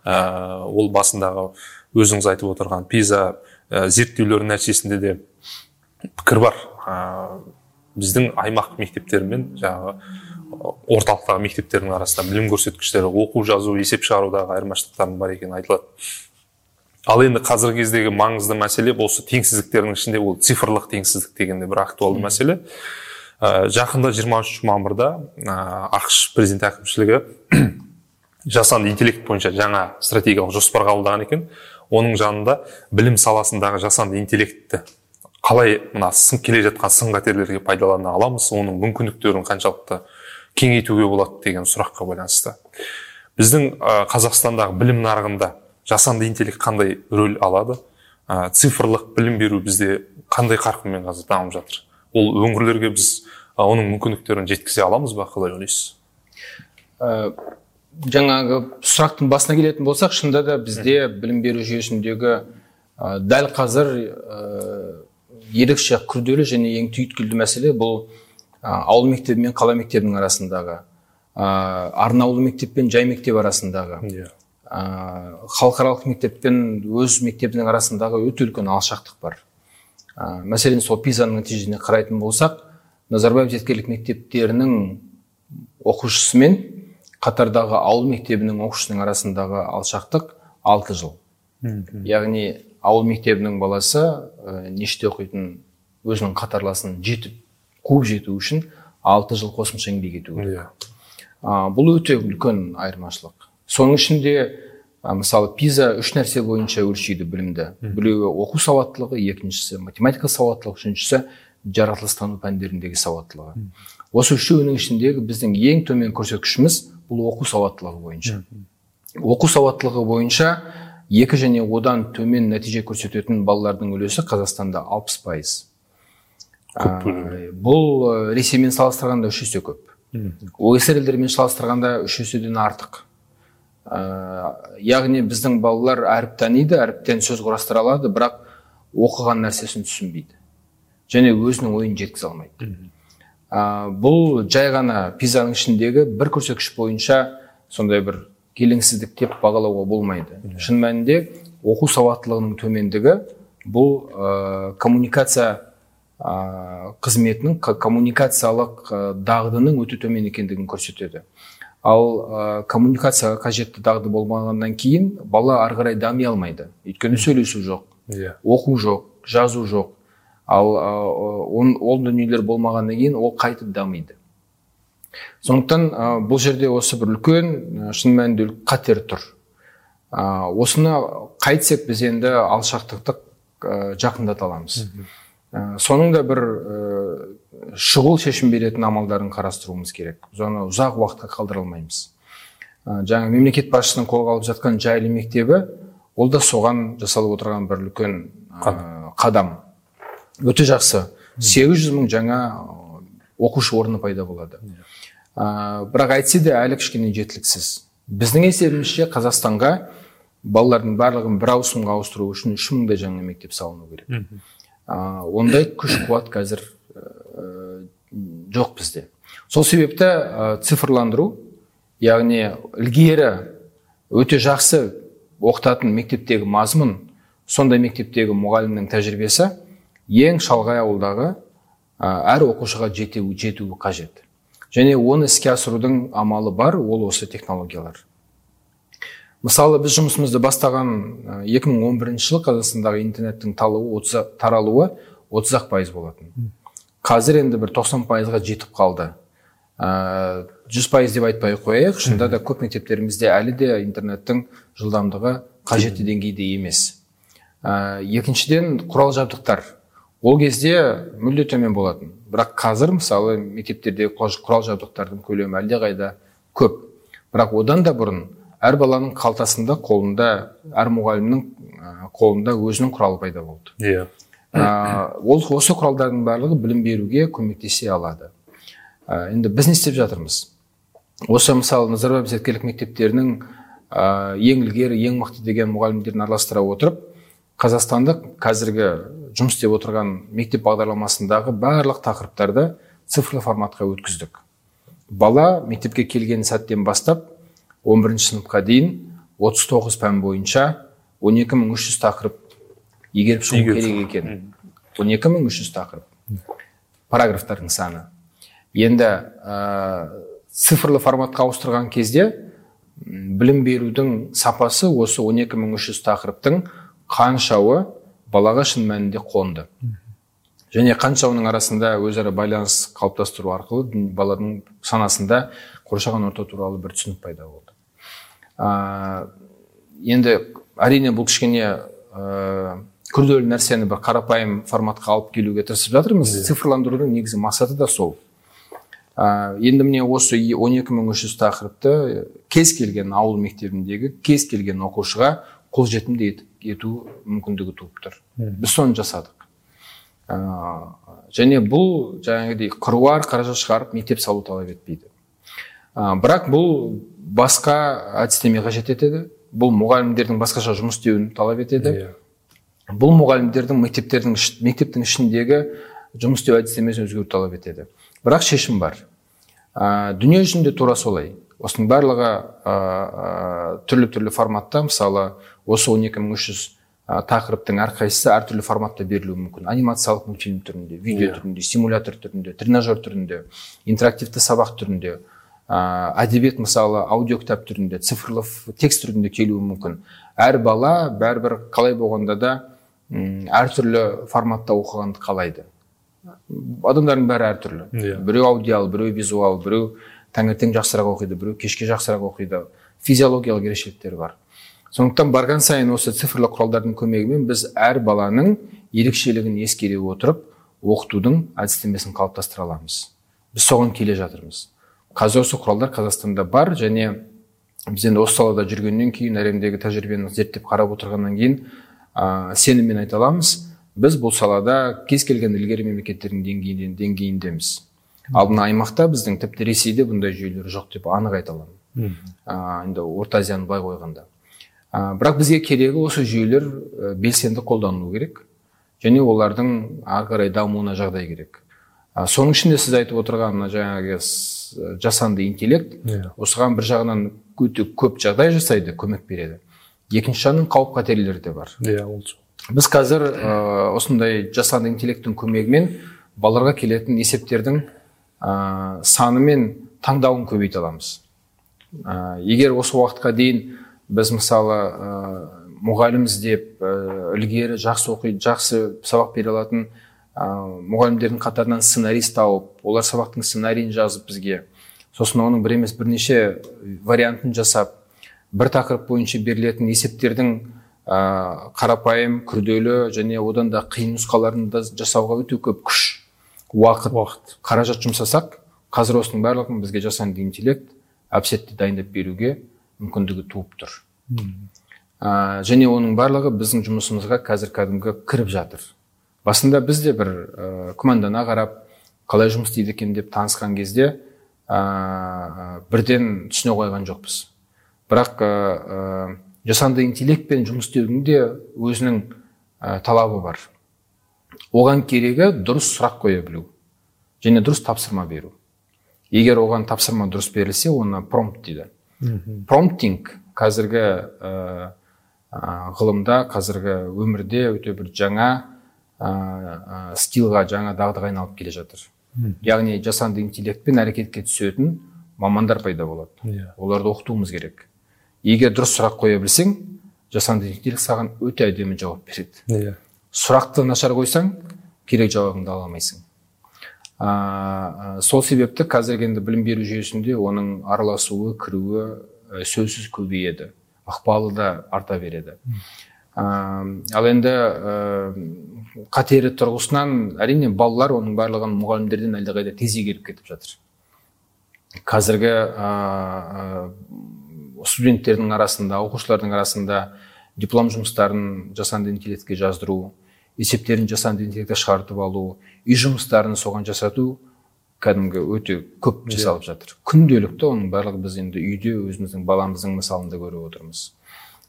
ә, ол басындағы өзіңіз айтып отырған пиза ә, зерттеулер нәтижесінде де пікір бар. Ә, біздің аймақ мектептері мен жаңағы орталықтағы мектептердің арасында білім көрсеткіштері оқу жазу есеп шығарудағы айырмашылықтардың бар екені айтылады. Ал енді қазіргі кездегі маңызды мәселе осы теңсіздіктердің ішінде ол цифрлық теңсіздік деген де бір актуалды мәселе. Жақында 23 мамырда ә, ақш президент әкімшілігі <clears throat> жасанды интеллект бойынша жаңа стратегиялық жоспар қабылдаған екен. Оның жанында білім саласындағы жасанды интеллектті қалай мына сын келе жатқан сын қатерлерге пайдалана аламыз оның мүмкіндіктерін қаншалықты кеңейтуге болады деген сұраққа байланысты. Біздің ә, қазақстандағы білім нарығында жасанды интеллект қандай рөл алады? Цифрлық білім беру бізде қандай қарқынмен қазір дамып жатыр? Ол өңірлерге біз оның мүмкіндіктерін жеткізе аламыз ба? Қалай ойлайсыз? Ә, жаңағы сұрақтың басына келетін болсақ шынында да бізде білім беру жүйесіндегі ә, дәл қазір ә, ерекше күрделі және ең түйткілді мәселе бұл ә, ауыл мектебі мен қала мектебінің арасындағы ә, арнаулы мектеп пен жай мектеп арасындағы. Иә. Халықаралық мектеп пен өз мектебінің арасындағы өте үлкен алшақтық бар. Ә, мәселен сол пизаның нәтижесіне қарайтын болсақ назарбаев зияткерлік мектептерінің оқушысы мен қатардағы ауыл мектебінің оқушысының арасындағы алшақтық алты жыл. Яғни ауыл мектебінің баласы ә, неште оқитын өзінің қатарласын жетіп қуып жету үшін алты жыл қосымша еңбек ету керек. Иә. Бұл өте үлкен айырмашылық. Соның ішінде мысалы пиза үш нәрсе бойынша өлшейді білімді. Біреуі оқу сауаттылығы екіншісі математика сауаттылығы үшіншісі жаратылыстану пәндеріндегі сауаттылығы. Осы үшеуінің ішіндегі біздің ең төмен көрсеткішіміз бұл оқу сауаттылығы бойынша. Оқу сауаттылығы бойынша екі және одан төмен нәтиже көрсететін балалардың үлесі қазақстанда алпыс пайыз. Бұл ә, ресеймен салыстырғанда үш есе көп. Оср елдерімен салыстырғанда үш еседен артық. Ә, яғни біздің балалар әріп таниды әріптен сөз құрастыра алады бірақ оқыған нәрсесін түсінбейді. Және өзінің ойын жеткізе алмайды. Ә, бұл жай ғана пизаның ішіндегі бір көрсеткіш бойынша сондай бір келеңсіздік деп бағалауға болмайды. Шын мәнінде оқу сауаттылығының төмендігі бұл ә, коммуникация ә, қызметінің коммуникациялық дағдының өте төмен екендігін көрсетеді. Ал ә, коммуникацияға қажетті дағды болмағаннан кейін бала ары қарай дами алмайды. Өйткені сөйлесу жоқ иә. оқу жоқ жазу жоқ. Ал ә, ол, ол дүниелер болмағаннан кейін ол қайтып дамиды. Сондықтан ә, бұл жерде осы бір үлкен шын мәнінде қатер тұр. Ә, осыны қайтсек біз енді алшақтықты ә, жақындата аламыз. Ә, соның да бір шұғыл шешім беретін амалдарын қарастыруымыз керек. Біз оны ұзақ уақытқа қалдыра алмаймыз ә, жаңа мемлекет басшысының қолға алып жатқан жайлы мектебі ол да соған жасалып отырған бір үлкен ә, қадам. өте жақсы. 800 мың жаңа оқушы орны пайда болады. Ә, бірақ әйтсе де әлі кішкене жеткіліксіз. Біздің есебімізше қазақстанға балалардың барлығын бір ауысымға ауыстыру үшін үш мыңдай жаңа мектеп салыну керек. Ә, ондай күш қуат қазір жоқ бізде. Сол себепті ә, цифрландыру яғни ілгері өте жақсы оқытатын мектептегі мазмұн сондай мектептегі мұғалімнің тәжірибесі ең шалғай ауылдағы ә, әр оқушыға жете, жетуі қажет. Және оны іске асырудың амалы бар ол осы технологиялар. Мысалы біз жұмысымызды бастаған 2011 жылы қазақстандағы интернеттің талуы, таралуы отыз ақ пайыз болатын. Қазір енді бір 90 пайызға жетіп қалды. Ә, жүз пайыз деп айтпай қояйық. Шынында да көп мектептерімізде әлі де интернеттің жылдамдығы қажетті деңгейде емес. Ә, екіншіден құрал жабдықтар. Ол кезде мүлде төмен болатын. Бірақ қазір мысалы мектептердегі құрал жабдықтардың көлемі әлдеқайда көп. Бірақ одан да бұрын әр баланың қалтасында қолында әр мұғалімнің қолында өзінің құралы пайда болды. Иә. Ол осы құралдардың барлығы білім беруге көмектесе алады. Ә, енді біз не істеп жатырмыз? Осы мысалы назарбаев зияткерлік мектептерінің ә, ең ілгері ең мықты деген мұғалімдерін араластыра отырып қазақстандық қазіргі жұмыс істеп отырған мектеп бағдарламасындағы барлық тақырыптарды цифрлы форматқа өткіздік. Бала мектепке келген сәттен бастап 11 сыныпқа дейін 39 пән бойынша 12300 тақырып игеріп шығу керек екен. Он екі мың үш жүз тақырып. Параграфтардың саны. Енді ә, цифрлы форматқа ауыстырған кезде білім берудің сапасы осы 12 мың үш жүз тақырыптың қаншауы балаға шын мәнінде қонды. Және қаншауының арасында өзара байланыс қалыптастыру арқылы баланың санасында қоршаған орта туралы бір түсінік пайда болды. Ә, енді әрине бұл кішкене күрделі нәрсені бір қарапайым форматқа алып келуге тырысып жатырмыз. Цифрландырудың негізі мақсаты да сол. Ә, енді міне осы 12300 тақырыпты кез келген ауыл мектебіндегі кез келген оқушыға қолжетімді ету мүмкіндігі туып тұр. Біз соны жасадық. Ә, және бұл жаңағыдей қыруар қаражат шығарып мектеп салу талап етпейді. Ә, бірақ бұл басқа әдістеме қажет етеді бұл мұғалімдердің басқаша жұмыс істеуін талап етеді. Yeah бұл мұғалімдердің мектептердің мектептің ішіндегі жұмыс істеу әдістемесін өзгерту талап етеді бірақ шешім бар ә, дүние жүзінде тура солай осының барлығы ә, түрлі түрлі форматта мысалы осы 12300 ә, тақырыптың әрқайсысы әртүрлі форматта берілуі мүмкін анимациялық мультфильм түрінде видео yeah. Иә. түрінде симулятор түрінде тренажер түрінде интерактивті сабақ түрінде ә, әдебиет мысалы аудио кітап түрінде цифрлы текст түрінде келуі мүмкін әр бала бәрібір қалай болғанда да әртүрлі форматта оқығанды қалайды. Адамдардың бәрі әртүрлі. Yeah. Иә. біреу аудиал біреу визуал біреу таңертең жақсырақ оқиды біреу кешке жақсырақ оқиды. Физиологиялық ерекшеліктері бар. Сондықтан барған сайын осы цифрлы құралдардың көмегімен біз әр баланың ерекшелігін ескере отырып оқытудың әдістемесін қалыптастыра аламыз. Біз соған келе жатырмыз. Қазір осы құралдар қазақстанда бар және біз енді осы салада жүргеннен кейін әлемдегі тәжірибені зерттеп қарап отырғаннан кейін ә, сеніммен айта аламыз біз бұл салада кез келген ілгері мемлекеттердің деңгейінде деңгейіндеміз ал мына аймақта біздің тіпті ресейде бұндай жүйелер жоқ деп анық айта аламын. Ә, енді орта азияны былай қойғанда. Ә, бірақ бізге керегі осы жүйелер белсенді қолданылу керек. Және олардың ары қарай дамуына жағдай керек. Ә, соның ішінде сіз айтып отырған мына жаңағы жасанды интеллект yeah. Иә. осыған бір жағынан өте көп жағдай жасайды көмек береді. Екінші жағынан қауіп қатерлері де бар. Иә yeah, ол біз қазір ә, осындай жасанды интеллекттің көмегімен балаларға келетін есептердің ә, саны мен таңдауын көбейте аламыз. Ә, егер осы уақытқа дейін біз мысалы ә, мұғалім іздеп ә, ілгері жақсы оқиды жақсы сабақ бере алатын ә, мұғалімдердің қатарынан сценарист тауып олар сабақтың сценарийін жазып бізге сосын оның бір емес бірнеше вариантын жасап бір тақырып бойынша берілетін есептердің ә, қарапайым күрделі және одан да қиын нұсқаларын да жасауға өте көп күш уақыт уақыт. қаражат жұмсасақ қазір осының барлығын бізге жасанды интеллект әп сәтте дайындап беруге мүмкіндігі туып тұр. Ә, және оның барлығы біздің жұмысымызға қазір кәдімгі кіріп жатыр. Басында біз де бір ә, күмәндана қарап қалай жұмыс істейді екен деп танысқан кезде ә, бірден түсіне қойған жоқпыз. Бірақ ә, жасанды интеллектпен жұмыс істеудің де өзінің ә, талабы бар. Оған керегі дұрыс сұрақ қоя білу және дұрыс тапсырма беру. Егер оған тапсырма дұрыс берілсе оны промпт дейді. Промптинг қазіргі ә, ғылымда қазіргі өмірде өте бір жаңа ә, стилға жаңа дағдыға айналып келе жатыр. Яғни жасанды интеллектпен әрекетке түсетін мамандар пайда болады. Yeah. Иә. оларды оқытуымыз керек. Егер дұрыс сұрақ қоя білсең жасанды интеллект саған өте әдемі жауап береді. Иә. Сұрақты нашар қойсаң керек жауабыңды ала алмайсың. Ә, сол себепті қазіргі енді білім беру жүйесінде оның араласуы кіруі ә, сөзсіз көбейеді ықпалы да арта береді. Ә, ал енді ә, қатері тұрғысынан әрине балалар оның барлығын мұғалімдерден әлдеқайда тез игеріп кетіп жатыр. Қазіргі ә, студенттердің арасында оқушылардың арасында диплом жұмыстарын жасанды интеллектке жаздыру есептерін жасанды интеллектке шығартып алу үй жұмыстарын соған жасату кәдімгі өте көп жасалып жатыр. Күнделікті оның барлығы біз енді үйде өзіміздің баламыздың мысалында көріп отырмыз.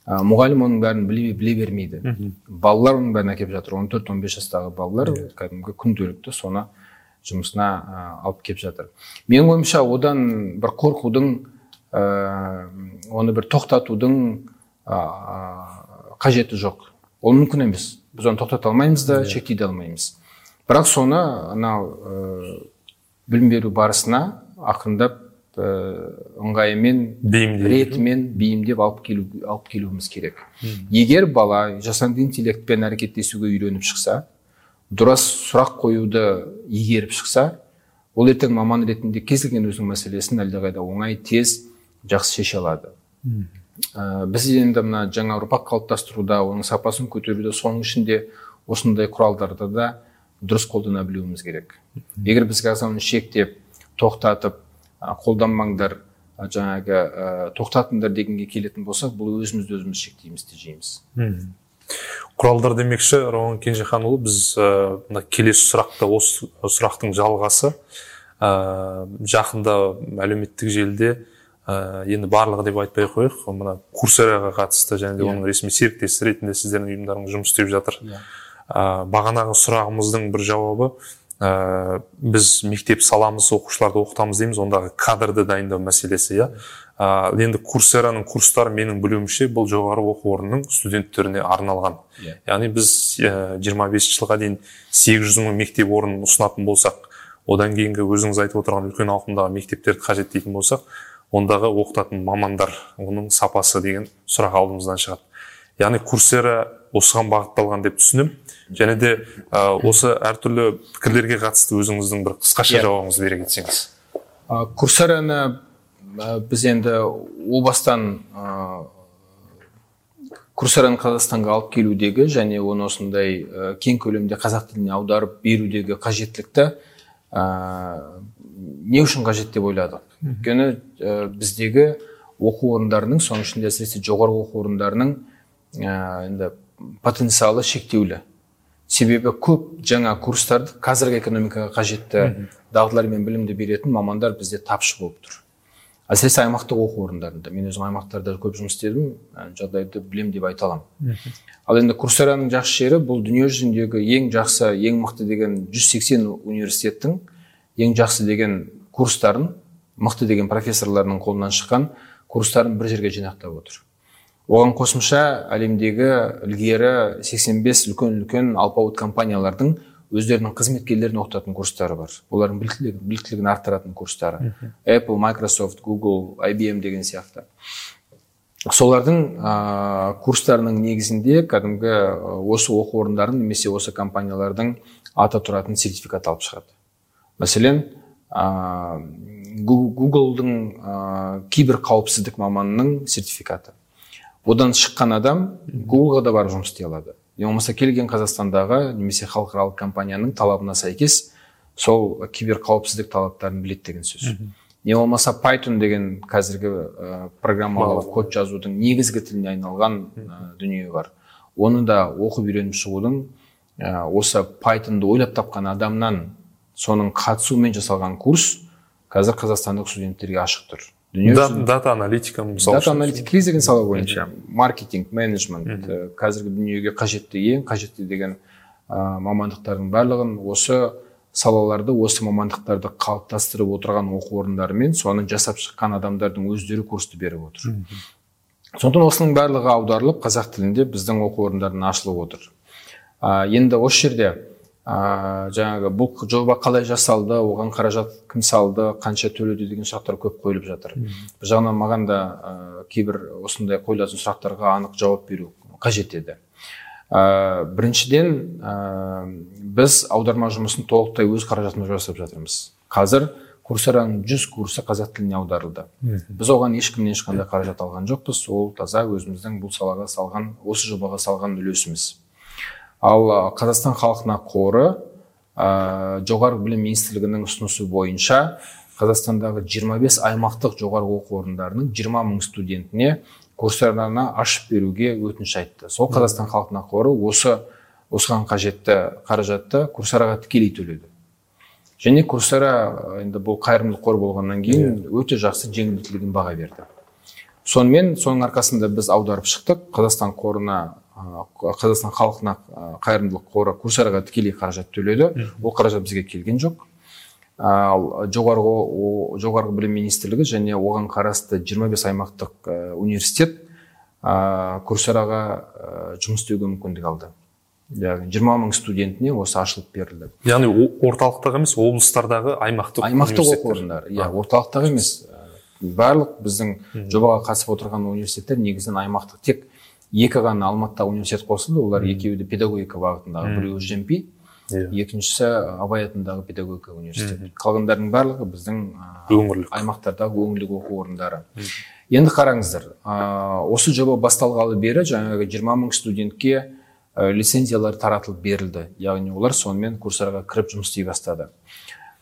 Ә, мұғалім оның бәрін біле, біле бермейді. Балалар оның бәрін әкеліп жатыр. 14-15 жастағы балалар кәдімгі күнделікті соны жұмысына ә, алып келіп жатыр. Менің ойымша одан бір қорқудың оны бір тоқтатудың ә, қажеті жоқ. Ол мүмкін емес. Біз оны тоқтата алмаймыз да шектей де алмаймыз. Бірақ соны анау ә, білім беру барысына ақырындап ә, ыңғайымен ретімен бейімдеп алып келу алып келуіміз керек. Егер бала жасанды интеллектпен әрекеттесуге үйреніп шықса дұрыс сұрақ қоюды игеріп шықса ол ертең маман ретінде кез келген өзінің мәселесін әлдеқайда оңай тез жақсы шеше алады. Ә, біз енді мына жаңа ұрпақ қалыптастыруда оның сапасын көтеруде соның ішінде осындай құралдарды да дұрыс қолдана білуіміз керек. Егер біз қазір оны шектеп тоқтатып қолданбаңдар жаңағы ә, тоқтатыңдар дегенге келетін болсақ бұл өзімізді өзіміз шектейміз тежейміз. Құралдар демекші рауан кенжеханұлы біз мына ә, келесі сұрақты осы сұрақтың жалғасы ә, жақында әлеуметтік желіде ә, енді барлығы деп айтпай ақ қояйық мына курсераға қатысты және де иә. оның ресми серіктесі ретінде сіздердің ұйымдарыңыз жұмыс істеп жатыр yeah. Иә. ә, бағанағы сұрағымыздың бір жауабы ә, біз мектеп саламыз оқушыларды оқытамыз дейміз ондағы кадрды дайындау мәселесі иә ә, енді курсераның курстары менің білуімше бұл жоғары оқу орнының студенттеріне арналған yeah. Иә. яғни біз жиырма ә, жылға дейін сегіз жүз мың мектеп орнын ұсынатын болсақ одан кейінгі өзіңіз айтып отырған үлкен ауқымдағы мектептерді қажет дейтін болсақ ондағы оқытатын мамандар оның сапасы деген сұрақ алдымыздан шығады яғни курсера осыған бағытталған деп түсінемін және де ә, осы әртүрлі пікірлерге қатысты өзіңіздің бір қысқаша yeah. Иә. жауабыңызды бере кетсеңіз курсераны ә, біз енді о бастан ә, курсераны қазақстанға алып келудегі және оны осындай ә, кең көлемде қазақ тіліне аударып берудегі қажеттілікті ә, не үшін қажет деп ойладық өйткені ә, біздегі оқу орындарының соның ішінде әсіресе жоғарғы оқу орындарының ә, енді потенциалы шектеулі. Себебі көп жаңа курстарды қазіргі экономикаға қажетті дағдылар мен білімді беретін мамандар бізде тапшы болып тұр. Әсіресе аймақтық оқу орындарында. Мен өзім аймақтарда көп жұмыс істедім жағдайды білем деп айта аламын. Ал енді курсараның жақсы жері бұл дүние жүзіндегі ең жақсы ең мықты деген 180 университеттің ең жақсы деген курстарын мықты деген профессорлардың қолынан шыққан курстарын бір жерге жинақтап отыр. Оған қосымша әлемдегі ілгері 85 үлкен үлкен алпауыт компаниялардың өздерінің қызметкерлерін оқытатын курстары бар. Олардың біліктілігін, біліктілігін арттыратын курстары. Apple microsoft google ibm деген сияқты. Солардың ә, курстарының негізінде кәдімгі осы оқу орындарын немесе осы компаниялардың аты тұратын сертификат алып шығады. Мәселен ә, гуглдың ә, кибер қауіпсіздік маманының сертификаты. Одан шыққан адам гуглға да барып жұмыс істей алады. Не болмаса келген қазақстандағы немесе халықаралық компанияның талабына сәйкес сол киберқауіпсіздік талаптарын біледі деген сөз. Не болмаса python деген қазіргі ә, программалық код жазудың негізгі тіліне айналған ә, дүние бар. Оны да оқып үйреніп шығудың ә, осы пайтонды ойлап тапқан адамнан соның қатысуымен жасалған курс қазір қазақстандық студенттерге ашық тұр. Дата аналитика мысалы дата аналитика кез келген сала бойынша маркетинг менеджмент. Қазіргі дүниеге қажетті ең қажетті деген ә, мамандықтардың барлығын осы салаларды осы мамандықтарды қалыптастырып отырған оқу орындарымен соны жасап шыққан адамдардың өздері курсты беріп отыр. Сондықтан осының барлығы аударылып қазақ тілінде біздің оқу орындарына ашылып отыр. Ә, енді осы жерде ә, жаңағы бұл жоба қалай жасалды оған қаражат кім салды қанша төледі деген сұрақтар көп қойылып жатыр. Бір жағынан маған да ә, кейбір осындай қойылатын сұрақтарға анық жауап беру қажет еді. Ә, біріншіден ә, біз аударма жұмысын толықтай өз қаражатымызға жасап жатырмыз. Қазір курсараның жүз курсы қазақ тіліне аударылды. Біз оған ешкімнен ешқандай қаражат алған жоқпыз. Ол таза өзіміздің бұл салаға салған осы жобаға салған үлесіміз. Ал қазақстан халқына қоры ә, жоғары білім министрлігінің ұсынысы бойынша қазақстандағы 25 аймақтық жоғарғы оқу орындарының 20 мың студентіне курстарына ашып беруге өтініш айтты. Сол қазақстан халқына қоры осы осыған қажетті қаражатты курсараға тікелей төледі. Және курсара енді бұл қайырымдылық қор болғаннан кейін өте жақсы жеңілдетілген баға берді. Сонымен соның арқасында біз аударып шықтық. Қазақстан қорына қазақстан халқына қайырымдылық қоры курсараға тікелей қаражат төледі. Ол қаражат бізге келген жоқ. Ал жоғарғы жоғарғы білім министрлігі және оған қарасты 25 аймақтық университет курсараға жұмыс істеуге мүмкіндік алды. Яғни жиырма мың студентіне осы ашылып берілді. Яғни орталықтағы емес облыстардағы аймақтық аймақтық оқу орындары. Иә орталықтағы емес. Барлық біздің жобаға қатысып отырған университеттер негізінен аймақтық. Тек екі ғана алматыда университет қосылды олар екеуі де педагогика бағытындағы біреуі жемпи иә. екіншісі абай атындағы педагогика университеті. Қалғандарының барлығы біздің өңірлік. аймақтардағы өңірлік оқу орындары. Енді қараңыздар осы жоба басталғалы бері жаңағы жиырма мың студентке лицензиялар таратылып берілді. Яғни олар сонымен курсарға кіріп жұмыс істей бастады.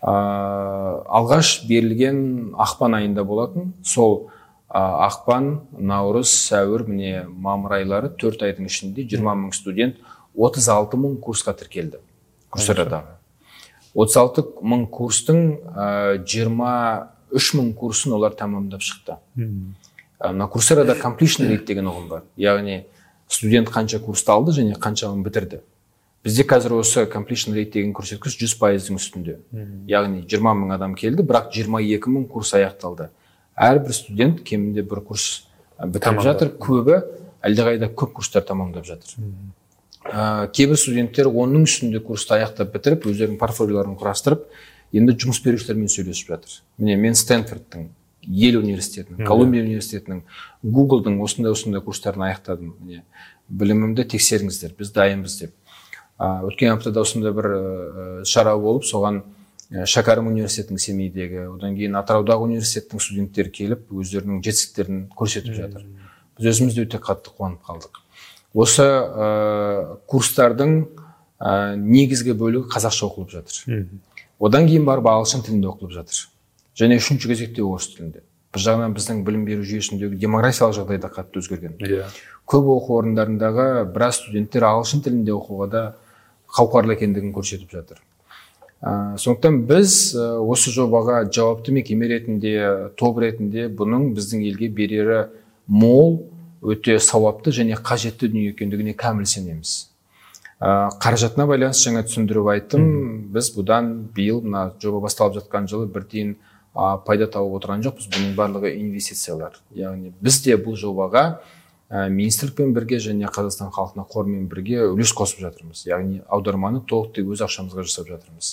Алғаш берілген ақпан айында болатын. Сол ақпан наурыз сәуір міне мамыр айлары төрт айдың ішінде 20 мың студент 36 мың курсқа тіркелді курсарадағы 36 мың курстың жиырма үш мың курсын олар тәмамдап шықты. Мына курсарада completion rate деген ұғым бар. Яғни студент қанша курсты алды және қаншауын бітірді. Бізде қазір осы completion rate деген көрсеткіш жүз пайыздың үстінде. Яғни жиырма мың адам келді бірақ жиырма екі мың курс аяқталды. Әрбір студент кемінде бір курс бітіріп жатыр. Көбі әлдеқайда көп курстар тамамдап жатыр. Ә, кейбір студенттер оның үстінде курсты аяқтап бітіріп өздерінің портфолиоларын құрастырып енді жұмыс берушілермен сөйлесіп жатыр. Міне мен стэнфордтың ел университетінің колумбия университетінің гуглдың осындай осындай курстарын аяқтадым. Міне білімімді тексеріңіздер біз дайынбыз деп. Ә, өткен аптада осындай бір ә, шара болып соған шәкәрім университетінің семейдегі одан кейін атыраудағы университеттің студенттері келіп өздерінің жетістіктерін көрсетіп жатыр. Біз өзіміз де өте қатты қуанып қалдық. Осы ә, курстардың ә, негізгі бөлігі қазақша оқылып жатыр. Одан кейін барып ағылшын тілінде оқылып жатыр. Және үшінші кезекте орыс тілінде. Бір жағынан біздің білім беру жүйесіндегі демографиялық жағдай да қатты өзгерген. Иә. Yeah. көп оқу орындарындағы біраз студенттер ағылшын тілінде оқуға да қауқарлы екендігін көрсетіп жатыр. Ә, сондықтан біз осы жобаға жауапты мекеме ретінде топ ретінде бұның біздің елге берері мол өте сауапты және қажетті дүние екендігіне кәміл сенеміз. Ә, қаражатына байланысты жаңа түсіндіріп айттым. Біз бұдан биыл мына жоба басталып жатқан жылы бір тиын пайда тауып отырған жоқпыз. Бұның барлығы инвестициялар. Яғни біз де бұл жобаға ә, министрлікпен бірге және қазақстан халқына қорымен бірге үлес қосып жатырмыз. Яғни аударманы толықтай өз ақшамызға жасап жатырмыз.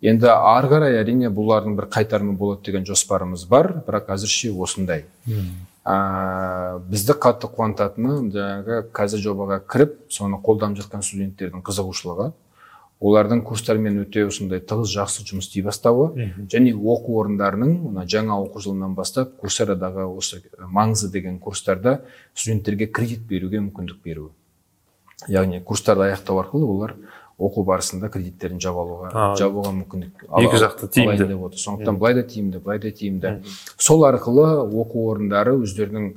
Енді ары қарай әрине бұлардың бір қайтарымы болады деген жоспарымыз бар бірақ әзірше осындай. Ә, бізді қатты қуантатыны жаңағы қазір жобаға кіріп соны қолданып жатқан студенттердің қызығушылығы. Олардың курстармен өте осындай тығыз жақсы жұмыс істей бастауы және оқу орындарының мына жаңа оқу жылынан бастап курсерадағы осы маңызы деген курстарда студенттерге кредит беруге мүмкіндік беруі. Яғни курстарды аяқтау арқылы олар оқу барысында кредиттерін жаба алуға жабуға мүмкіндік екі жақты тиімді. отыр. Сондықтан былай да тиімді былай да тиімді. Сол арқылы оқу орындары өздерінің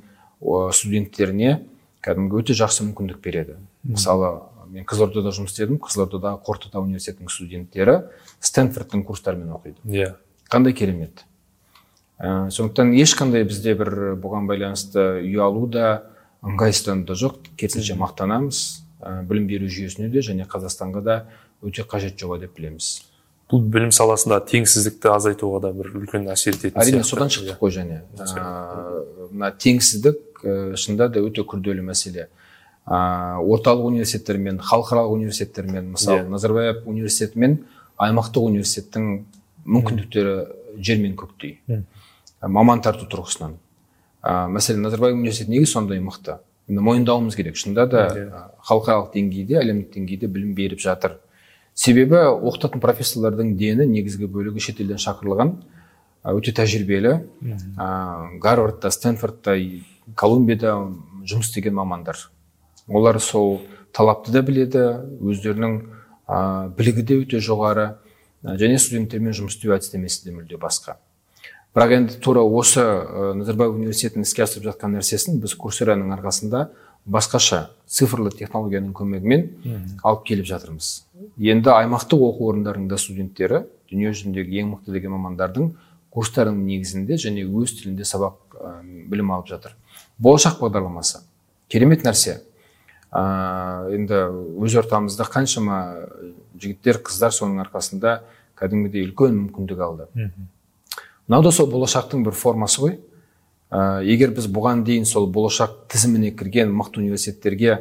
студенттеріне кәдімгі өте жақсы мүмкіндік береді. Мысалы мен қызылордада жұмыс істедім. Қызылордадағы қорытата университетінің студенттері стэнфордтың курстарымен оқиды. Иә. Yeah. қандай керемет. Ә, сондықтан ешқандай бізде бір бұған байланысты ұялу да ыңғайсыздану да жоқ. Керісінше мақтанамыз. Ә, білім беру жүйесіне де және қазақстанға да өте қажет жоба деп білеміз. Бұл білім саласында теңсіздікті азайтуға да бір үлкен әсер ететін әрине содан шықтық қой және. Мына теңсіздік шынында да өте күрделі мәселе. Ә, орталық университеттермен халықаралық университеттермен мысалы yeah. Иә. назарбаев университеті мен аймақтық университеттің мүмкіндіктері жер мен көктей yeah. маман тарту тұрғысынан ә, мәселен назарбаев университеті неге сондай мықты енді мойындауымыз керек шынында да yeah. халықаралық деңгейде әлемдік деңгейде білім беріп жатыр себебі оқытатын профессорлардың дені негізгі бөлігі шетелден шақырылған өте тәжірибелі ә, гарвардта стэнфордта колумбияда жұмыс істеген мамандар олар сол талапты да біледі өздерінің ә, білігі де өте жоғары және студенттермен жұмыс істеу әдістемесі де мүлде басқа. Бірақ енді тура осы ә, назарбаев университетінің іске асырып жатқан нәрсесін біз курсераның арқасында басқаша цифрлы технологияның көмегімен алып келіп жатырмыз. Енді аймақтық оқу орындарының студенттері дүние жүзіндегі ең мықты деген мамандардың курстарының негізінде және өз тілінде сабақ ә, білім алып жатыр. Болашақ бағдарламасы. Керемет нәрсе. Енді өз ортамызда қаншама жігіттер қыздар соның арқасында кәдімгідей үлкен мүмкіндік алды. Мынау да сол болашақтың бір формасы ғой. Ә, егер біз бұған дейін сол болашақ тізіміне кірген мықты университеттерге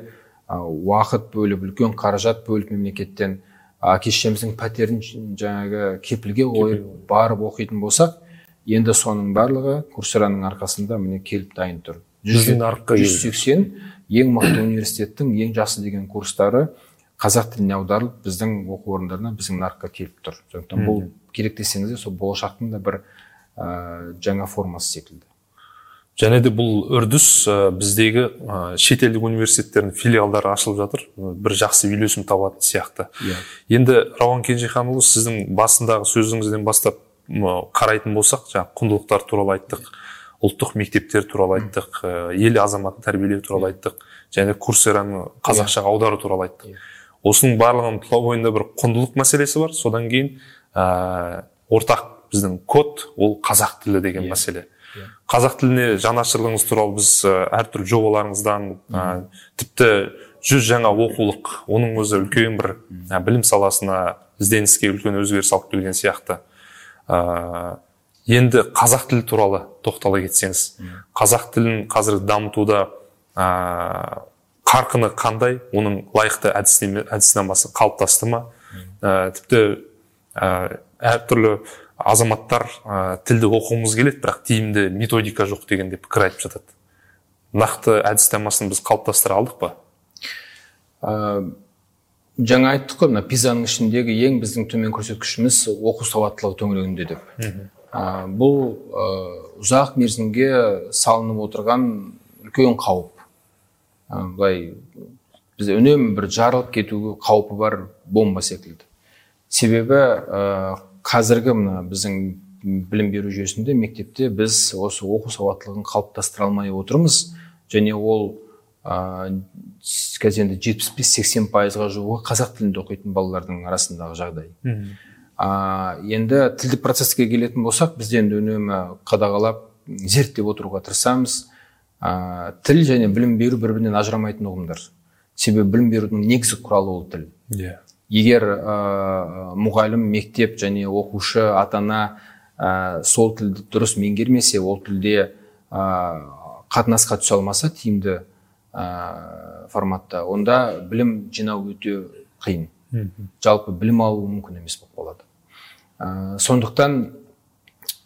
ә, уақыт бөліп үлкен қаражат бөліп мемлекеттен әке шешеміздің пәтерін жаңағы кепілге қойып барып оқитын болсақ енді соның барлығы курсераның арқасында міне келіп дайын тұр. Жүз сексен ең мықты университеттің ең жақсы деген курстары қазақ тіліне аударылып біздің оқу орындарына біздің нарыққа келіп тұр. Сондықтан бұл керек десеңіз де сол болашақтың да бір ә, жаңа формасы секілді. Және де бұл үрдіс ә, біздегі ә, шетелдік университеттердің филиалдары ашылып жатыр. Бір жақсы үйлесім табатын сияқты. Yeah. Иә. енді рауан кенжеханұлы сіздің басындағы сөзіңізден бастап қарайтын болсақ жаңағы құндылықтар туралы айттық. Ұлттық мектептер туралы айттық ел азаматын тәрбиелеу туралы айттық және курсераны қазақшаға аудару туралы айттық. Осының барлығының тұла бойында бір құндылық мәселесі бар. Содан кейін ә, ортақ біздің код ол қазақ тілі деген мәселе. Қазақ тіліне жанашырлығыңыз туралы біз әртүрлі жобаларыңыздан ә, тіпті жүз жаңа оқулық оның өзі үлкен бір ә, білім саласына ізденіске үлкен өзгеріс алып келген сияқты. Енді қазақ тілі туралы тоқтала кетсеңіз қазақ тілін қазір дамытуда ә, қарқыны қандай? Оның лайықты әдіснамасы қалыптасты ма? Ә, тіпті ә, әртүрлі азаматтар ә, тілді оқығымыз келеді бірақ тиімді методика жоқ деген де пікір айтып жатады. Нақты әдіснамасын біз қалыптастыра алдық па? Ә, жаңа айттық қой мына пизаның ішіндегі ең біздің төмен көрсеткішіміз оқу сауаттылығы төңірегінде деп. Ә, бұл ә, ұзақ мерзімге салынып отырған үлкен қауіп. Былай бізде үнемі бір жарылып кету қаупі бар бомба секілді. Себебі қазіргі мына біздің білім беру жүйесінде мектепте біз осы оқу сауаттылығын қалыптастыра алмай отырмыз. Және ол ә, қазір енді жетпіс бес сексен пайызға жуығы қазақ тілінде оқитын балалардың арасындағы жағдай. А, енді тілдік процеске келетін болсақ біз енді үнемі қадағалап зерттеп отыруға тырысамыз. Ә, тіл және білім беру бір бірінен ажырамайтын ұғымдар. Себебі білім берудің негізгі құралы ол тіл. Иә. Егер ә, мұғалім мектеп және оқушы ата ана ә, сол тілді дұрыс меңгермесе ол тілде ә, қатынасқа түсе алмаса тиімді ә, форматта онда білім жинау өте қиын. Жалпы білім алу мүмкін емес болып қалады. Ә, сондықтан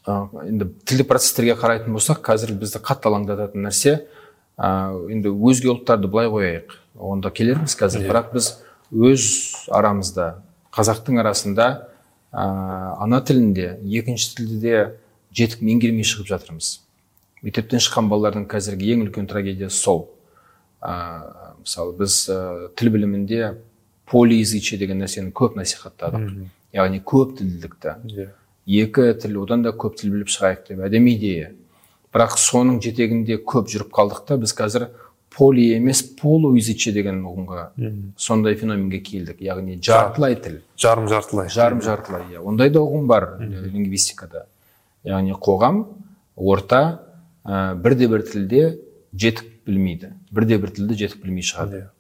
ә, енді тілдік процестерге қарайтын болсақ қазір бізді қатты алаңдататын нәрсе ә, енді өзге ұлттарды былай қояйық. Онда келерміз қазір. Yeah. бірақ біз өз арамызда қазақтың арасында ә, ана тілінде екінші тілді де жетік меңгермей шығып жатырмыз. Мектептен шыққан балалардың қазіргі ең үлкен трагедиясы сол. Ә, мысалы біз ә, тіл білімінде полиязычие деген нәрсені көп насихаттадық. Яғни көп тілділікті. Yeah. екі тіл одан да көп тіл біліп шығайық деп әдемі идея. Бірақ соның жетегінде көп жүріп қалдық та біз қазір поли емес полуязычие деген ұғымға сондай феноменге келдік. Яғни жартылай тіл. жарым жартылай жарым жартылай иә. Ондай да ұғым бар лингвистикада. Яғни қоғам орта ә, бірде бір тілде жетік білмейді. Бірде бір тілді жетік білмей шығады. Yeah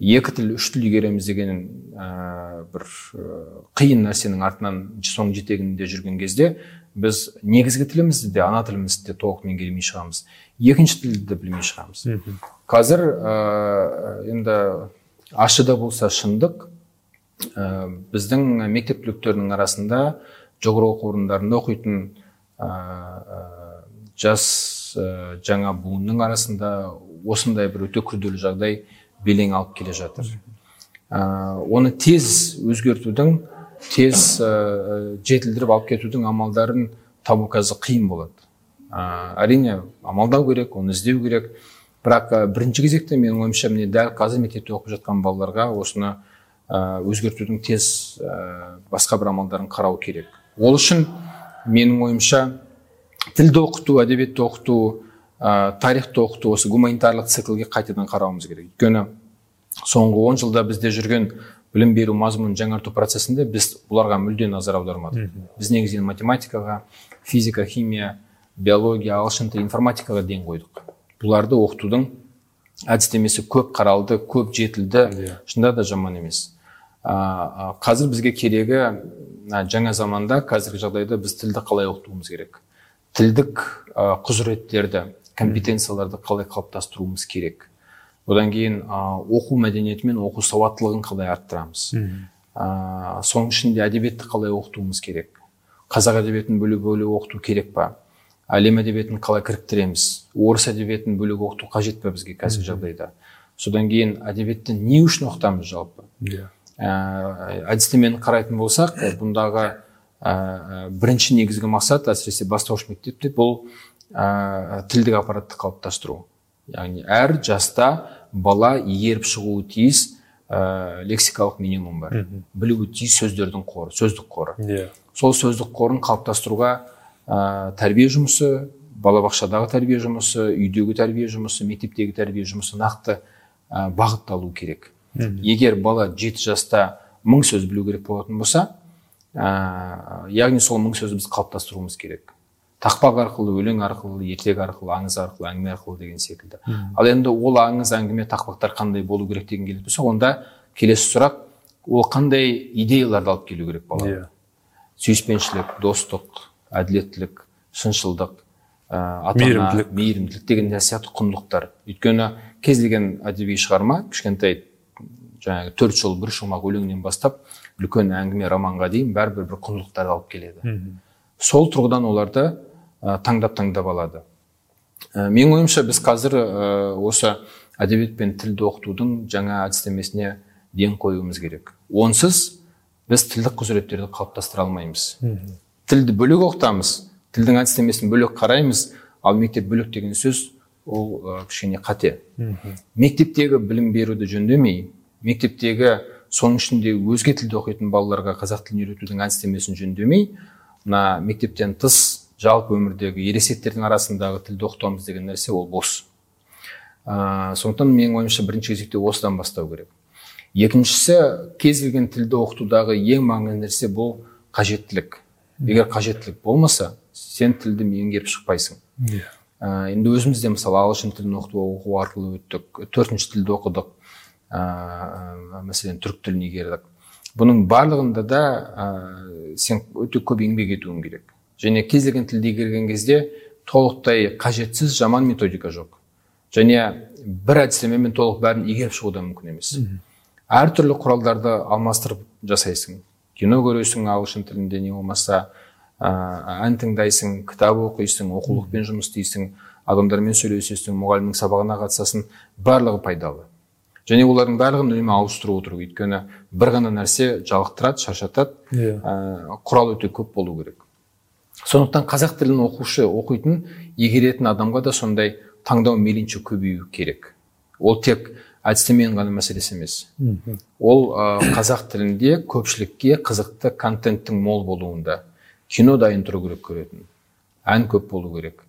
екі тіл үш тіл игереміз деген ә, бір ә, қиын нәрсенің артынан соның жетегінде жүрген кезде біз негізгі тілімізді де ана тілімізді де толық меңгермей шығамыз. Екінші тілді де білмей шығамыз. Қазір ә, енді ащы да болса шындық ә, біздің мектеп түлектерінің арасында жоғары оқу орындарында оқитын ә, жас ә, жаңа буынның арасында осындай бір өте күрделі жағдай белең алып келе жатыр. Ә, оны тез өзгертудің тез ә, жетілдіріп алып кетудің амалдарын табу қазір қиын болады. Ә, әрине амалдау керек оны іздеу керек. Бірақ ә, бірінші кезекте менің ойымша міне дәл қазір мектепте оқып жатқан балаларға осыны өзгертудің тез ә, басқа бір амалдарын қарау керек. Ол үшін менің ойымша тілді оқыту әдебиетті оқыту ә, тарихты оқыту осы гуманитарлық циклге қайтадан қарауымыз керек. Өйткені соңғы он жылда бізде жүрген білім беру мазмұнын жаңарту процесінде біз бұларға мүлде назар аудармадық. Біз негізінен математикаға физика химия биология ағылшын тілі информатикаға ден қойдық. Бұларды оқытудың әдістемесі көп қаралды көп жетілді. Yeah. Шынында да жаман емес. Ә, қазір бізге керегі жаңа заманда қазіргі жағдайда біз тілді қалай оқытуымыз керек? Тілдік ә, құзыреттерді компетенцияларды қалай қалыптастыруымыз керек. Одан кейін ә, оқу мәдениеті мен оқу сауаттылығын қалай арттырамыз? Ә, соның ішінде әдебиетті қалай оқытуымыз керек? Қазақ әдебиетін бөлек бөлек оқыту керек па? Әлем әдебиетін қалай кіріктіреміз? Орыс әдебиетін бөлек оқыту қажет па бізге қазіргі жағдайда? Содан кейін әдебиетті не үшін оқытамыз жалпы? Иә. Ә, әдістемені қарайтын болсақ бұндағы ә, бірінші негізгі мақсат әсіресе бастауыш мектепте бұл ә, тілдік аппаратты қалыптастыру. Яғни әр жаста бала игеріп шығуы тиіс ә, лексикалық минимум бар. Білуі тиіс сөздердің қоры сөздік қоры. Иә. Сол сөздік қорын қалыптастыруға ә, тәрбие жұмысы балабақшадағы тәрбие жұмысы үйдегі тәрбие жұмысы мектептегі тәрбие жұмысы нақты ә, бағытталу керек. Егер бала жеті жаста мың сөз білу керек болатын болса ә, яғни сол мың сөзді біз қалыптастыруымыз керек. Тақпақ арқылы өлең арқылы ертек арқылы аңыз арқылы әңгіме арқылы деген секілді. Ал енді ол аңыз әңгіме тақпақтар қандай болу керек деген келетін болса онда келесі сұрақ ол қандай идеяларды алып келу керек бала yeah. Иә. сүйіспеншілік достық әділеттілік шыншылдық ә, ата мейірімділік. мейірімділік деген сияқты құндылықтар. Өйткені кез келген әдеби шығарма кішкентай жаңағы төрт жол бір шумақ өлеңнен бастап үлкен әңгіме романға дейін бәрібір бір құндылықтарды алып келеді. Сол тұрғыдан оларды таңдап таңдап алады. Ә, менің ойымша біз қазір ә, осы әдебиет пен тілді оқытудың жаңа әдістемесіне ден қоюымыз керек. Онсыз біз тілдік құзыреттерді қалыптастыра алмаймыз. Тілді бөлек оқытамыз тілдің әдістемесін бөлек қараймыз ал мектеп бөлек деген сөз ол кішкене қате. Мектептегі білім беруді жөндемей мектептегі соның ішінде өзге тілде оқитын балаларға қазақ тілін үйретудің әдістемесін жөндемей мына мектептен тыс жалпы өмірдегі ересектердің арасындағы тілді оқытамыз деген нәрсе ол бос. Ә, сондықтан менің ойымша бірінші кезекте осыдан бастау керек. Екіншісі кез келген тілді оқытудағы ең маңызды нәрсе бұл қажеттілік. Егер қажеттілік болмаса сен тілді меңгеріп шықпайсың. Иә. Ә, енді өзіміз де мысалы ағылшын тілін оқыту оқу арқылы өттік төртінші тілді оқыдық. Ә, мәселен түрік тілін игердік бұның барлығында да ә, сен өте көп еңбек етуің керек. Және кез келген тілді игерген кезде толықтай қажетсіз жаман методика жоқ. Және бір әдістемемен толық бәрін игеріп шығу да мүмкін емес. Әртүрлі құралдарды алмастырып жасайсың. Кино көресің ағылшын тілінде не болмаса ә, ән тыңдайсың кітап оқисың оқулықпен жұмыс істейсің адамдармен сөйлесесің мұғалімнің сабағына қатысасың барлығы пайдалы. Және олардың барлығын үнемі ауыстырып отыру өйткені бір ғана нәрсе жалықтырады шаршатады. Иә. Ә, құрал өте көп болу керек. Сондықтан қазақ тілін оқушы оқитын игеретін адамға да сондай таңдау мейлінше көбею керек. Ол тек әдістеменің ғана мәселесі емес. Ол ә, қазақ тілінде көпшілікке қызықты контенттің мол болуында. Кино дайын тұру керек көретін. Ән көп болу керек.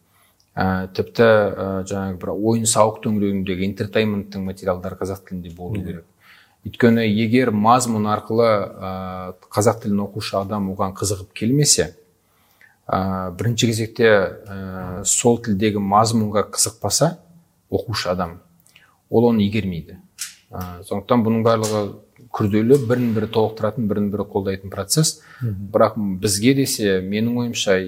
Ә, тіпті ә, жаңағы бір ойын сауық төңірегіндегі интертейменттің материалдары қазақ тілінде болу керек. Өйткені егер мазмұн арқылы ә, қазақ тілін оқушы адам оған қызығып келмесе ә, бірінші кезекте ә, сол тілдегі мазмұнға қызықпаса оқушы адам ол оны игермейді. Ә, сондықтан бұның барлығы күрделі бірін бірі толықтыратын бірін бірі қолдайтын процесс. Бірақ бізге десе менің ойымша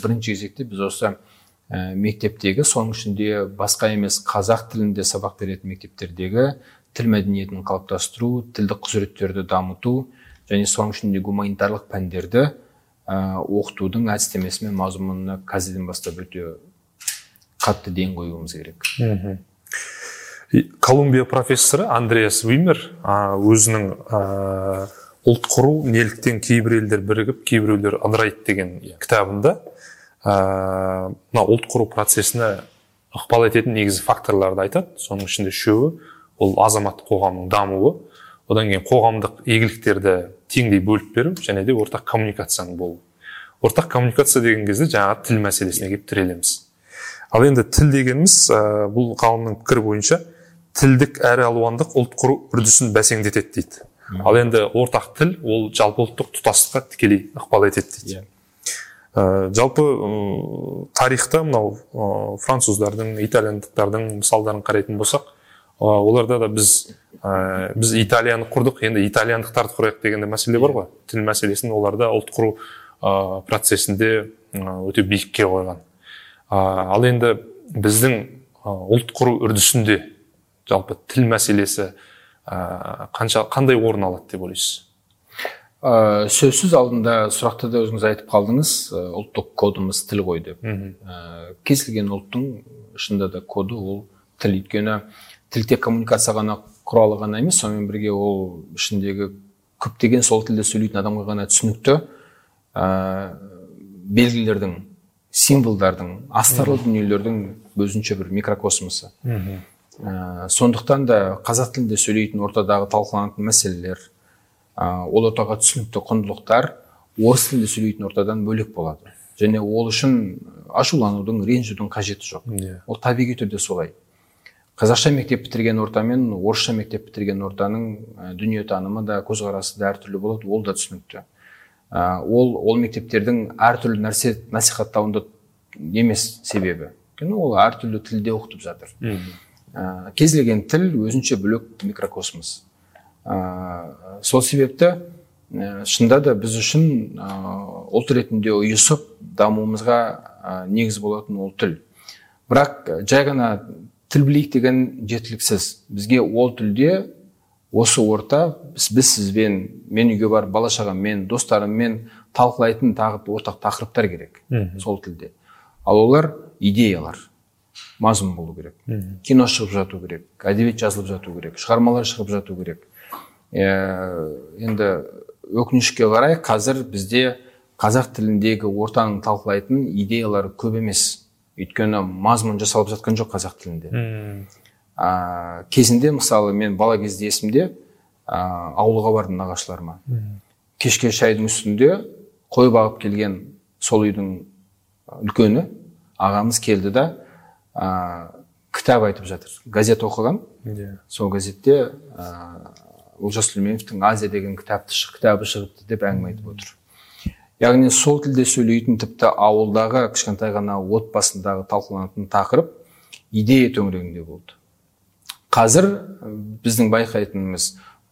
бірінші кезекте біз осы ә, мектептегі соның ішінде басқа емес қазақ тілінде сабақ беретін мектептердегі тіл мәдениетін қалыптастыру тілдік құзыреттерді дамыту және соның ішінде гуманитарлық пәндерді ә, оқытудың әдістемесі мен мазмұнына қазірден бастап өте қатты ден қоюымыз керек. Колумбия профессоры андреас вимер өзінің ә, ұлт құру неліктен кейбір елдер бірігіп кейбіреулер ыдырайды деген кітабында мына ұлт құру процесіне ықпал ететін негізі факторларды айтады. Соның ішінде үшеуі ол азаматтық қоғамның дамуы. Одан кейін қоғамдық игіліктерді теңдей бөліп беру және де ортақ коммуникацияның болуы. Ортақ коммуникация деген кезде жаңағы тіл мәселесіне келіп тірелеміз. Ал енді тіл дегеніміз ә, бұл ғалымның пікірі бойынша тілдік әрі алуандық ұлт құру үрдісін бәсеңдетеді дейді. Ал енді ортақ тіл ол жалпы ұлттық тұтастыққа тікелей ықпал етеді дейді. Yeah ә, жалпы ә, тарихта мынау ә, француздардың итальяндықтардың мысалдарын қарайтын болсақ оларда да біз ә, біз италияны құрдық. Енді итальяндықтарды құрайық деген де мәселе бар ғой. Тіл мәселесін оларда ұлт құру ә, процесінде өте биікке қойған. Ә, ал енді біздің ұлт құру үрдісінде жалпы тіл мәселесі ә, қанша қандай орын алады деп ойлайсыз? Ә, сөзсіз алдында сұрақта да өзіңіз айтып қалдыңыз ұлттық кодымыз тіл ғой деп. Ә, кез келген ұлттың шынында да коды ол тіл. Өйткені тіл тек коммуникация ғана құралы ғана емес сонымен бірге ол ішіндегі көптеген сол тілде сөйлейтін адамға ғана түсінікті ә, белгілердің символдардың астарлы дүниелердің өзінше бір микрокосмосы. Ә, сондықтан да қазақ тілінде сөйлейтін ортадағы талқыланатын мәселелер ол ортаға түсінікті құндылықтар орыс тілінде сөйлейтін ортадан бөлек болады. Және ол үшін ашуланудың ренжудің қажеті жоқ. Yeah. Иә. ол табиғи түрде солай. Қазақша мектеп бітірген орта мен орысша мектеп бітірген ортаның дүниетанымы да көзқарасы да әртүрлі болады ол да түсінікті. Ол ол мектептердің әртүрлі нәрсе насихаттауында емес себебі. Өйткені ол әртүрлі тілде оқытып жатыр. Ә, кез келген тіл өзінше бөлек микрокосмос. Ә, сол себепті ә, шынында да біз үшін ә, ұлт ретінде ұйысып дамуымызға ә, негіз болатын ол тіл. Бірақ жай ғана тіл білейік деген жеткіліксіз бізге ол тілде осы орта біз, біз сізбен мен үйге барып бала шағаммен достарыммен талқылайтын тағы ортақ тақырыптар керек сол тілде. Ал олар идеялар мазмұн болу керек. Кино шығып жату керек әдебиет жазылып жату керек шығармалар шығып жату керек. Ә, енді өкінішке қарай қазір бізде қазақ тіліндегі ортаның талқылайтын идеялары көп емес. Өйткені мазмұн жасалып жатқан жоқ қазақ тілінде. Ә, кезінде мысалы мен бала кезде есімде ә, ауылға бардым нағашыларыма. Кешке шайдың үстінде қой бағып келген сол үйдің үлкені ағамыз келді да ә, кітап айтып жатыр. Газет оқыған. Yeah. сол газетте олжас сүлейменовтің азия деген кітапты кітабы шығыпты деп әңгіме айтып отыр. Яғни сол тілде сөйлейтін тіпті ауылдағы кішкентай ғана отбасындағы талқыланатын тақырып идея төңірегінде болды. Қазір біздің байқайтынымыз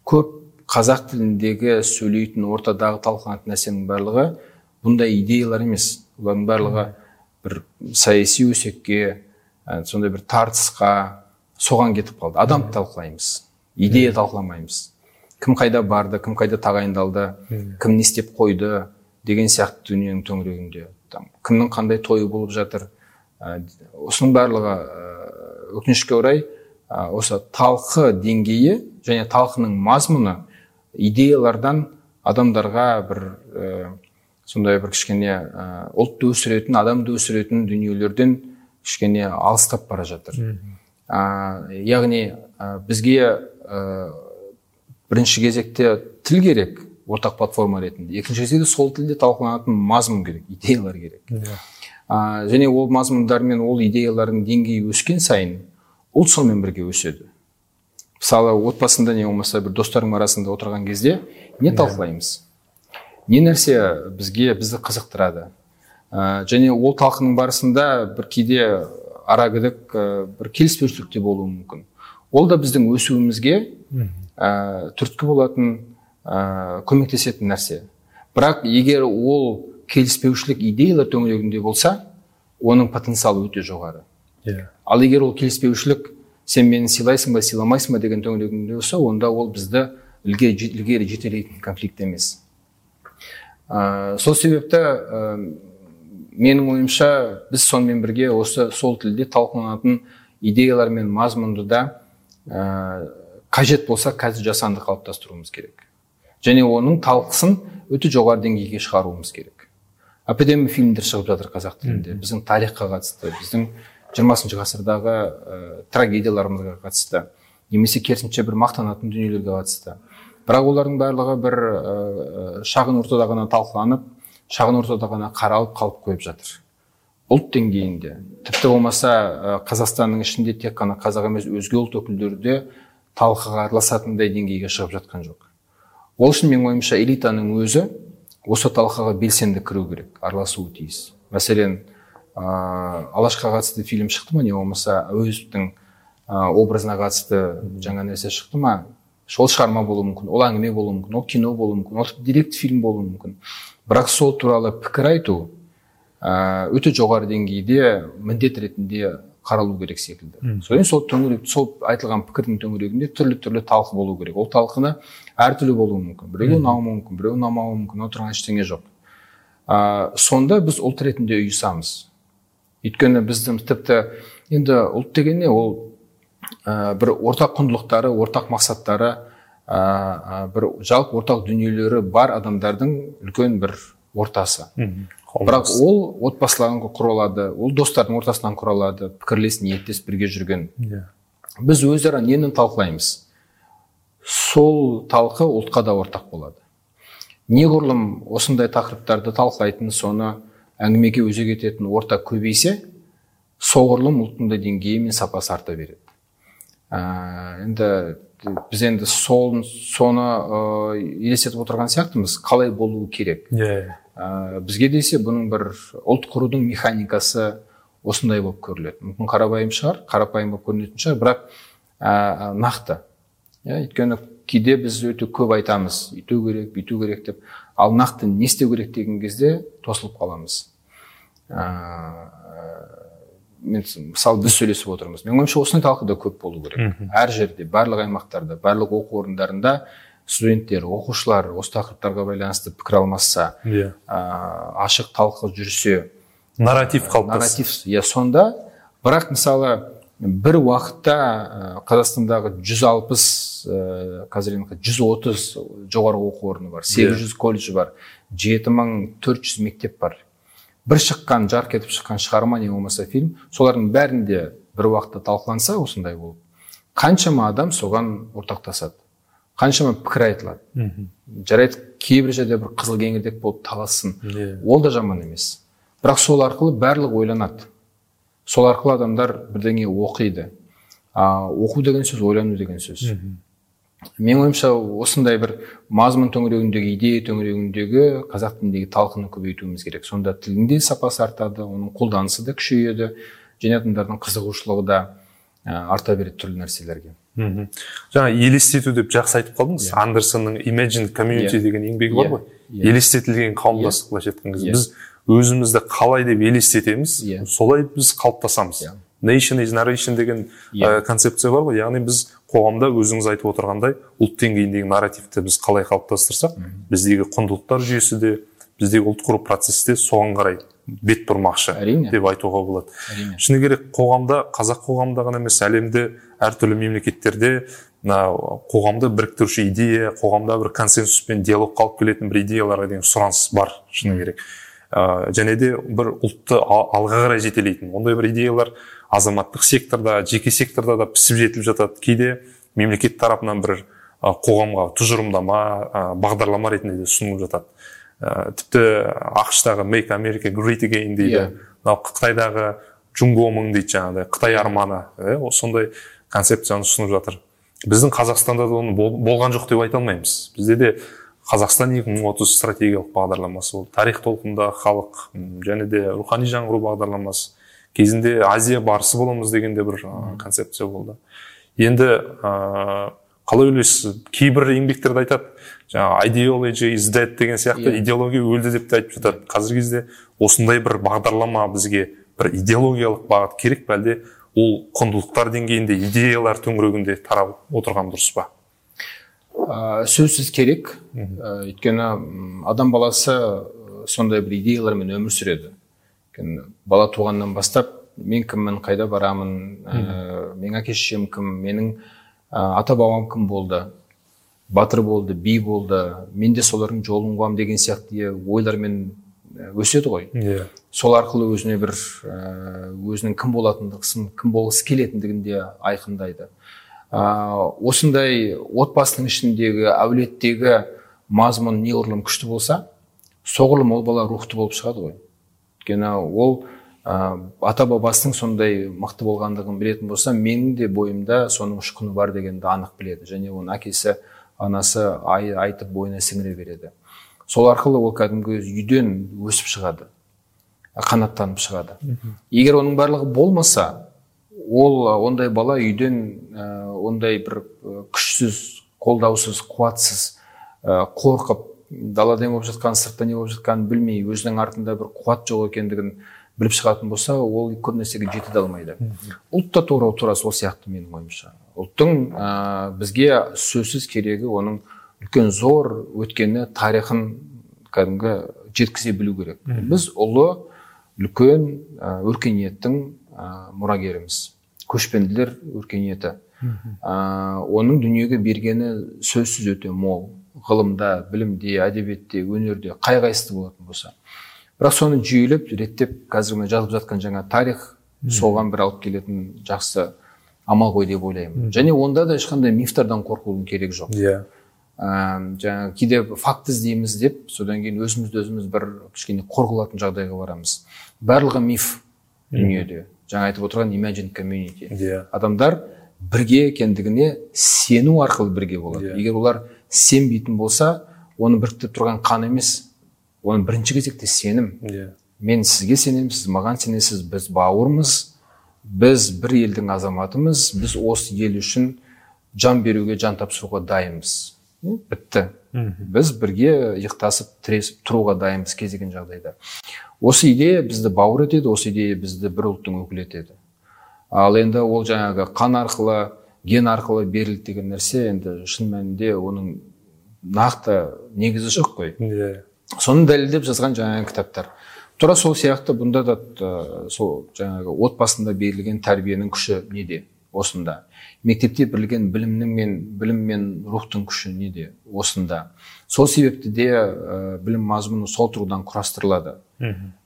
көп қазақ тіліндегі сөйлейтін ортадағы талқыланатын нәрсенің барлығы бұндай идеялар емес. Олардың барлығы бір саяси өсекке сондай бір тартысқа соған кетіп қалды. Адамды талқылаймыз идея талқыламаймыз. Кім қайда барды кім қайда тағайындалды кім не істеп қойды деген сияқты дүниенің төңірегінде там кімнің қандай тойы болып жатыр. Ә, осының барлығы өкінішке орай ә, осы талқы деңгейі және талқының мазмұны идеялардан адамдарға бір ә, сондай бір кішкене ә, ұлтты өсіретін адамды өсіретін дүниелерден кішкене алыстап бара жатыр. Ә, яғни ә, бізге ә, бірінші кезекте тіл керек ортақ платформа ретінде. Екінші кезекте сол тілде талқыланатын мазмұн керек идеялар керек. Yeah. ә, және ол мазмұндар мен ол идеялардың деңгейі өскен сайын ұлт сонымен бірге өседі. Мысалы отбасында не болмаса бір достарың арасында отырған кезде не талқылаймыз? Не нәрсе бізге бізді қызықтырады? Ә, және ол талқының барысында бір кейде арагідік ә, бір келіспеушілік те болуы мүмкін. Ол да біздің өсуімізге ә, түрткі болатын ә, көмектесетін нәрсе бірақ егер ол келіспеушілік идеялар төңірегінде болса оның потенциалы өте жоғары yeah. Иә. ал егер ол келіспеушілік сен мені сыйлайсың ба сыйламайсың ба деген төңірегінде болса онда ол бізді ілгері, ілгері жетелейтін конфликт емес ә, сол себепті ә, менің ойымша біз сонымен бірге осы сол тілде талқыланатын идеялар мен мазмұнды да ә, қажет болса қазір жасанды қалыптастыруымыз керек және оның талқысын өте жоғары деңгейге шығаруымыз керек. Әп әдемі фильмдер шығып жатыр қазақ тілінде. Біздің тарихқа қатысты біздің жиырмасыншы ғасырдағы ә, трагедияларымызға қатысты немесе керісінше бір мақтанатын дүниелерге қатысты. Бірақ олардың барлығы бір ә, шағын ортада ғана талқыланып шағын ортада ғана қаралып қалып қойып жатыр. Ұлт деңгейінде. Тіпті болмаса ә, қазақстанның ішінде тек қана қазақ емес өзге ұлт өкілдері де талқыға араласатындай деңгейге шығып жатқан жоқ. Ол үшін менің ойымша элитаның өзі осы талқыға белсенді кіру керек араласуы тиіс. Мәселен ә, алашқа қатысты фильм шықты ма? Не болмаса әуезовтің ә, образына қатысты жаңа нәрсе шықты ма? Ол шығарма болуы мүмкін ол әңгіме болуы мүмкін ол кино болуы мүмкін ол директ фильм болуы мүмкін. Бірақ сол туралы пікір айту өте жоғары деңгейде міндет ретінде қаралу керек секілді. Содан сол төңірек сол айтылған пікірдің төңірегінде түрлі түрлі талқы болу керек. Ол талқыны әртүрлі болуы мүмкін. Біреуге ұнауы мүмкін біреуге ұнамауы мүмкін отырған ештеңе жоқ. Ә, сонда біз ұлт ретінде ұйысамыз. Өйткені біздің тіпті енді ұлт деген не? Ол ә, бір ортақ құндылықтары ортақ мақсаттары ә, бір жалпы ортақ дүниелері бар адамдардың үлкен бір ортасы. Бірақ ол отбасылардан құралады ол достардың ортасынан құралады пікірлес ниеттес бірге жүрген yeah. Иә. біз өзара нені талқылаймыз сол талқы ұлтқа да ортақ болады неғұрлым осындай тақырыптарды талқылайтын соны әңгімеге өзек ететін орта көбейсе соғұрлым ұлттың да деңгейі мен сапасы арта береді ә, енді біз енді сол, соны ә, елестетіп отырған сияқтымыз қалай болуы керек yeah. Ә, бізге десе бұның бір ұлт құрудың механикасы осындай болып көріледі. Мүмкін қарапайым шығар қарапайым болып көрінетін шығар бірақ ә, нақты. Иә өйткені кейде біз өте көп айтамыз үйту керек бүйту керек деп. Ал нақты не істеу керек деген кезде тосылып қаламыз. Ә, мен мысалы біз сөйлесіп отырмыз. Менің ойымша осындай талқы да көп болу керек. Әр жерде барлық аймақтарда барлық оқу орындарында студенттер оқушылар осы тақырыптарға байланысты пікір алмасса иә. ашық талқы жүрсе нарратив қалыптасса нарратив иә сонда бірақ мысалы бір уақытта қазақстандағы 160 алпыс қазір енді жүз отыз жоғарғы оқу орны бар сегіз жүз колледж бар жеті мың төрт жүз мектеп бар. Бір шыққан жарқ етіп шыққан шығарма не болмаса фильм солардың бәрінде бір уақытта талқыланса осындай болып қаншама адам соған ортақтасады. Қаншама пікір айтылады. Жарайды кейбір жерде бір қызыл кеңірдек болып талассын. Yeah. ол да жаман емес. Бірақ сол арқылы барлық ойланады. Сол арқылы адамдар бірдеңе оқиды. А, оқу деген сөз ойлану деген сөз. Менің ойымша осындай бір мазмұн төңірегіндегі идея төңірегіндегі қазақ тіліндегі талқыны көбейтуіміз керек. Сонда тілдің де сапасы артады оның қолданысы да күшейеді және адамдардың қызығушылығы да арта береді түрлі нәрселерге. Мхм жаңа елестету деп жақсы айтып қалдыңыз yeah. Андерсонның imagine community yeah. деген еңбегі бар ғой yeah. Елестетілген қауымдастық былайша айтқан кезде біз өзімізді қалай деп елестетеміз yeah. солай біз қалыптасамыз yeah. nation is narration деген yeah. концепция бар ғой яғни біз қоғамда өзіңіз айтып отырғандай ұлт деңгейіндегі нарративті біз қалай қалыптастырсақ біздегі құндылықтар жүйесі де біздегі ұлт құру процесі де соған қарай бет бұрмақшы әрине. Деп айтуға болады. Әрине. Шыны керек қоғамда қазақ қоғамында ғана емес әлемде әртүрлі мемлекеттерде мына қоғамды біріктіруші идея қоғамда бір консенсус пен диалог қалып келетін бір идеяларға деген сұраныс бар шыны керек. Ә, және де бір ұлтты алға қарай жетелейтін ондай бір идеялар азаматтық секторда жеке секторда да пісіп жетіліп жатады. Кейде мемлекет тарапынан бір қоғамға тұжырымдама бағдарлама ретінде де ұсынылып жатады. Тіпті ақш make america great again дейді. Yeah. Иә. мынау қытайдағы джунгомың дейді жаңағыдай қытай арманы ә, сондай концепцияны ұсынып жатыр. Біздің қазақстанда да оны болған жоқ деп айта алмаймыз. Бізде де қазақстан 2030 стратегиялық бағдарламасы болды. Тарих толқында халық және де рухани жаңғыру бағдарламасы кезінде азия барысы боламыз деген де бір концепция болды. Енді ә, қалай ойлайсыз? Кейбір еңбектерде айтады. Жаңағы ideology is dead деген сияқты yeah. Иә. идеология өлді деп те айтып жатады. Қазіргі кезде осындай бір бағдарлама бізге бір идеологиялық бағыт керек пе әлде? Ол құндылықтар деңгейінде идеялар төңірегінде тарап отырған дұрыс па? Ә, сөзсіз керек. Ә, өйткені адам баласы сондай бір идеялармен өмір сүреді. Өйткені бала туғаннан бастап мен кіммін қайда барамын ә, менің әке шешем кім менің ә, ата бабам кім болды? Батыр болды би болды мен де солардың жолын қуамын деген сияқты ойлармен өседі ғой. Иә. Yeah. сол арқылы өзіне бір өзінің кім болатындығын кім болғысы келетіндігін де айқындайды. Ә, осындай отбасының ішіндегі әулеттегі мазмұн неғұрлым күшті болса соғұрлым ол бала рухты болып шығады ғой. Өйткені ол ә, ата бабасының сондай мықты болғандығын білетін болса менің де бойымда соның ұшқыны бар дегенді анық біледі. Және оны әкесі анасы ай, айтып бойына сіңіре береді. Сол арқылы ол кәдімгі үйден өсіп шығады қанаттанып шығады. Егер оның барлығы болмаса ол ондай бала үйден ә, ондай бір күшсіз қолдаусыз қуатсыз ә, қорқып далада не болып жатқанын сыртта не болып жатқанын білмей өзінің артында бір қуат жоқ екендігін біліп шығатын болса ол көп нәрсеге жете де алмайды. Ұлт та тура тура сол сияқты менің ойымша. Ұлттың ә, бізге сөзсіз керегі оның үлкен зор өткені тарихын кәдімгі жеткізе білу керек. Біз ұлы үлкен ә, өркениеттің ә, мұрагеріміз. Көшпенділер өркениеті. Ә, оның дүниеге бергені сөзсіз өте мол. Ғылымда білімде әдебиетте өнерде қай қайсысы болатын болса. Бірақ соны жүйелеп реттеп қазір мына жазылып жатқан жаңа тарих соған бір алып келетін жақсы амал ғой деп ойлаймын. Және онда да ешқандай мифтардан қорқудың керегі жоқ. Иә. Yeah. ә, жаңағы кейде факт іздейміз деп содан кейін өзімізді өзіміз бір кішкене қор қылатын жағдайға барамыз. Барлығы миф дүниеде. Жаңа айтып отырған imagine community. Иә. Yeah. адамдар бірге екендігіне сену арқылы бірге болады. Yeah. егер олар сенбейтін болса оны біріктіріп тұрған қан емес оның бірінші кезекте сенім. Yeah. мен сізге сенемін сіз маған сенесіз біз бауырмыз біз бір елдің азаматымыз біз осы ел үшін жан беруге жан тапсыруға дайынбыз. Бітті. Біз бірге иықтасып тіресіп тұруға дайынбыз кез келген жағдайда. Осы идея бізді бауыр етеді осы идея бізді бір ұлттың өкілі етеді. Ал енді ол жаңағы қан арқылы ген арқылы берілді деген нәрсе енді шын мәнінде оның нақты негізі жоқ қой. Иә. Соны дәлелдеп жазған жаңағы кітаптар. Тура сол сияқты бұнда да сол жаңағы отбасында берілген тәрбиенің күші неде осында? Мектепте берілген білімнің мен білім мен рухтың күші неде осында? Сол себепті де ә, білім мазмұны сол тұрғыдан құрастырылады.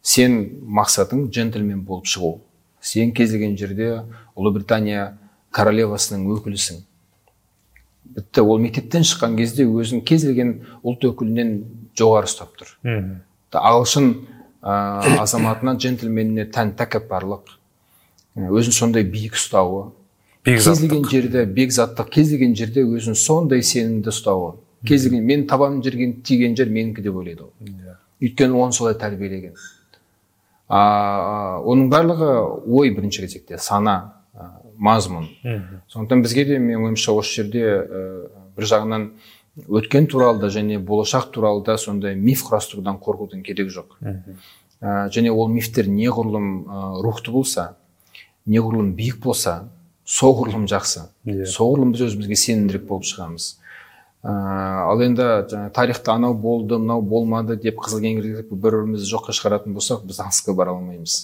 Сен мақсатың джентльмен болып шығу. Сен кез келген жерде ұлыбритания королевасының өкілісің. Бітті ол мектептен шыққан кезде өзін кез келген ұлт өкілінен жоғары ұстап тұр. Ағылшын ә, азаматына джентльменіне тән тәкаппарлық өзін сондай биік ұстауы кез келген жерде бекзаттық кез келген жерде өзін сондай сенімді ұстауы. Кез келген мен табан жерген тиген жер менікі деп ойлайды ол. Иә. Өйткені оны солай тәрбиелеген. А, оның барлығы ой бірінші кезекте сана а, мазмұн. Сондықтан бізге де менің ойымша осы жерде ә, бір жағынан өткен туралы да және болашақ туралы да сондай миф құрастырудан қорқудың керегі жоқ. Ә, және ол мифтер неғұрлым ә, рухты болса неғұрлым биік болса соғұрлым жақсы. Иә. соғұрлым біз өзімізге сенімдірек болып шығамыз. Ә, ал енді жаңағы тарихта анау болды мынау болмады деп қызыл кеңірдек бір бірімізді жоққа шығаратын болсақ біз алысқа бара алмаймыз.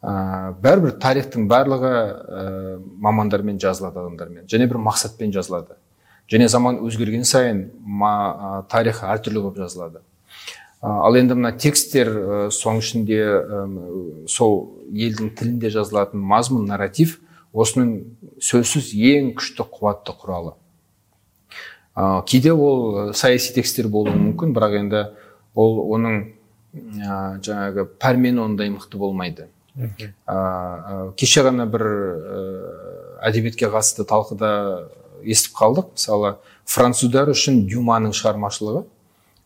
Ә, бәрібір тарихтың барлығы ә, мамандармен жазылады адамдармен. Және бір мақсатпен жазылады. Және заман өзгерген сайын ма, ә, тарих әртүрлі болып жазылады. Ә, ал енді мына тексттер ә, соның ішінде сол елдің тілінде жазылатын мазмұн нарратив осының сөзсіз ең күшті қуатты құралы. Ә, кейде ол саяси тексттер болуы мүмкін бірақ енді ол оның ә, жаңағы пәрмені ондай мықты болмайды. Ә, ә, кеше ғана бір ә, әдебиетке қатысты талқыда естіп қалдық. Мысалы француздар үшін дюманың шығармашылығы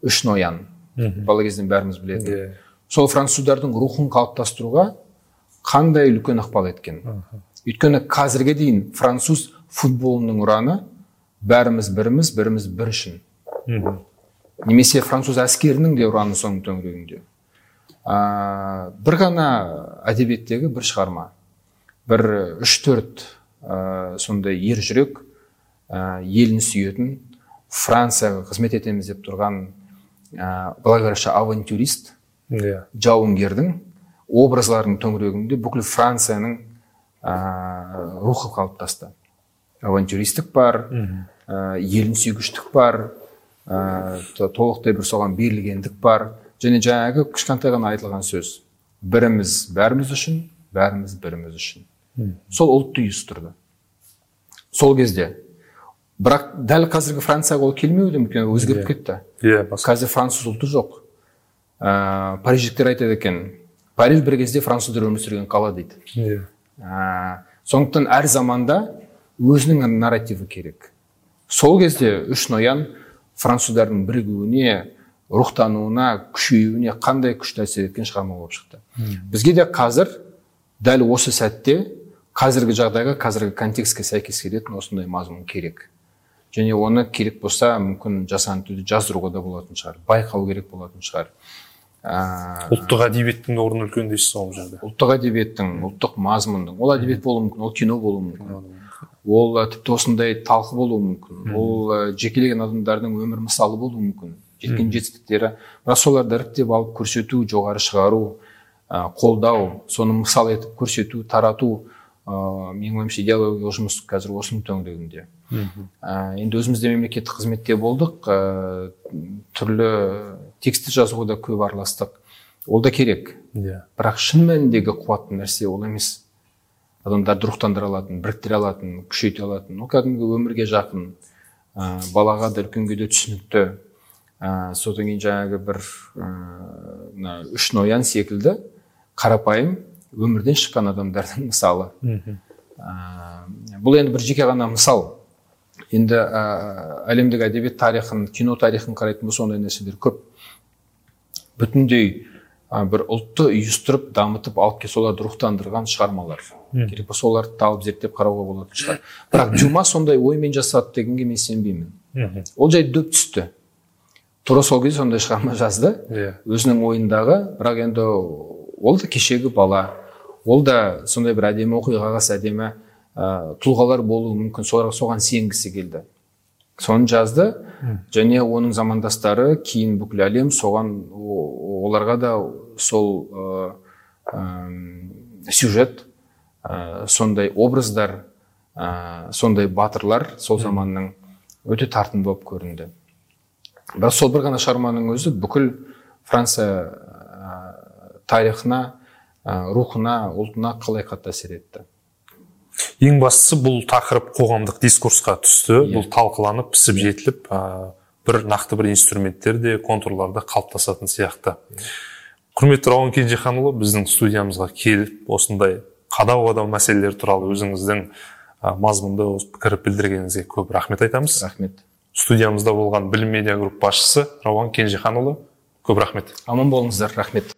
үш ноян. Бала кезден бәріміз білетін. Иә. Сол француздардың рухын қалыптастыруға қандай үлкен ықпал еткен. Өйткені қазірге дейін француз футболының ұраны бәріміз біріміз біріміз бір үшін. Немесе француз әскерінің де ұраны соның төңірегінде. Ә, бір ғана әдебиеттегі бір шығарма. Бір үш төрт ә, сондай ер жүрек ә, елін сүйетін францияға қызмет етеміз деп тұрған ә, былай қараша авантюрист иә. жауынгердің образларының төңірегінде бүкіл францияның ә, рухы қалыптасты. Авантюристік бар ә, елін сүйгіштік бар ә, то- толықтай бір соған берілгендік бар. Және жаңағы кішкентай ғана айтылған сөз. Біріміз бәріміз үшін бәріміз біріміз үшін. Сол ұлтты ұйыстырды. Сол кезде бірақ дәл қазіргі францияға ол келмеуі де мүмкін өзгеріп кетті. Иә басқа қазір француз ұлты жоқ. Ә, париждіктер айтады екен париж бір кезде француздар өмір сүрген қала дейді. Иә. Ә, сондықтан әр заманда өзінің нарративі керек. Сол кезде үш ноян француздардың бірігуіне рухтануына күшеюіне қандай күшті әсер еткен шығарма болып шықты. Бізге де қазір дәл осы сәтте қазіргі жағдайға қазіргі контекстке сәйкес келетін осындай мазмұн керек. Және оны керек болса мүмкін жасанды түрде жаздыруға да болатын шығар байқау керек болатын шығар. Ә, ұлттық әдебиеттің орны үлкен дейсіз ғой ол жерде. ұлттық әдебиеттің ұлттық мазмұндың ол әдебиет болуы мүмкін ол кино болуы мүмкін. Ол ә, тіпті осындай талқы болуы мүмкін. Ол ә, жекелеген адамдардың өмір мысалы болуы мүмкін. Жеткен жетістіктері. Бірақ соларды іріктеп алып көрсету жоғары шығару қолдау соны мысал етіп көрсету тарату ә, менің ойымша идеологиялық жұмыс қазір осының төңірегінде. Ә, енді өзіміз де мемлекеттік қызметте болдық. Ә, түрлі тексті жазуға да көп араластық. Ол да керек. Иә. Бірақ шын мәніндегі қуатты нәрсе ол емес. Адамдарды рухтандыра алатын біріктіре алатын күшейте алатын. Ол кәдімгі өмірге жақын. Ә, балаға да үлкенге де түсінікті. Ә, содан кейін жаңағы бір ә, мына үш ноян секілді қарапайым өмірден шыққан адамдардың <laughs> мысалы. Ә, бұл енді бір жеке ғана мысал. Енді ә, әлемдік әдебиет тарихын кино тарихын қарайтын болса ондай нәрселер көп. Бүтіндей а, бір ұлтты үйістіріп дамытып алып келіп соларды рухтандырған шығармалар. Керек болса оларды талып зерттеп қарауға болатын шығар. Бірақ дюма сондай оймен жасады дегенге мен сенбеймін. Ол жай дөп түсті. Тура сол кезде сондай шығарма жазды. Иә. Өзінің ойындағы бірақ енді ол да кешегі бала. Ол да сондай бір әдемі оқиғаға әдемі ә, тұлғалар болуы мүмкін. Соларға соған сенгісі келді. Соны жазды. Және оның замандастары кейін бүкіл әлем соған оларға да сол ә, әм, сюжет ә, сондай образдар ә, сондай батырлар сол заманның өте тартымды болып көрінді. Бірақ сол бір ғана шығарманың өзі бүкіл франция ә, тарихына ә, рухына ұлтына қалай қатты әсер етті. Ең бастысы бұл тақырып қоғамдық дискурсқа түсті. Иә. бұл талқыланып пісіп жетіліп ә, бір нақты бір инструменттер де контурлар да қалыптасатын сияқты. Құрметті рауан кенжеханұлы біздің студиямызға келіп осындай қадау қадау мәселелер туралы өзіңіздің мазмұнды осы пікір білдіргеніңізге көп рахмет айтамыз. Рахмет. Студиямызда болған білім медиа групп басшысы рауан кенжеханұлы көп рахмет. Аман болыңыздар. Рахмет.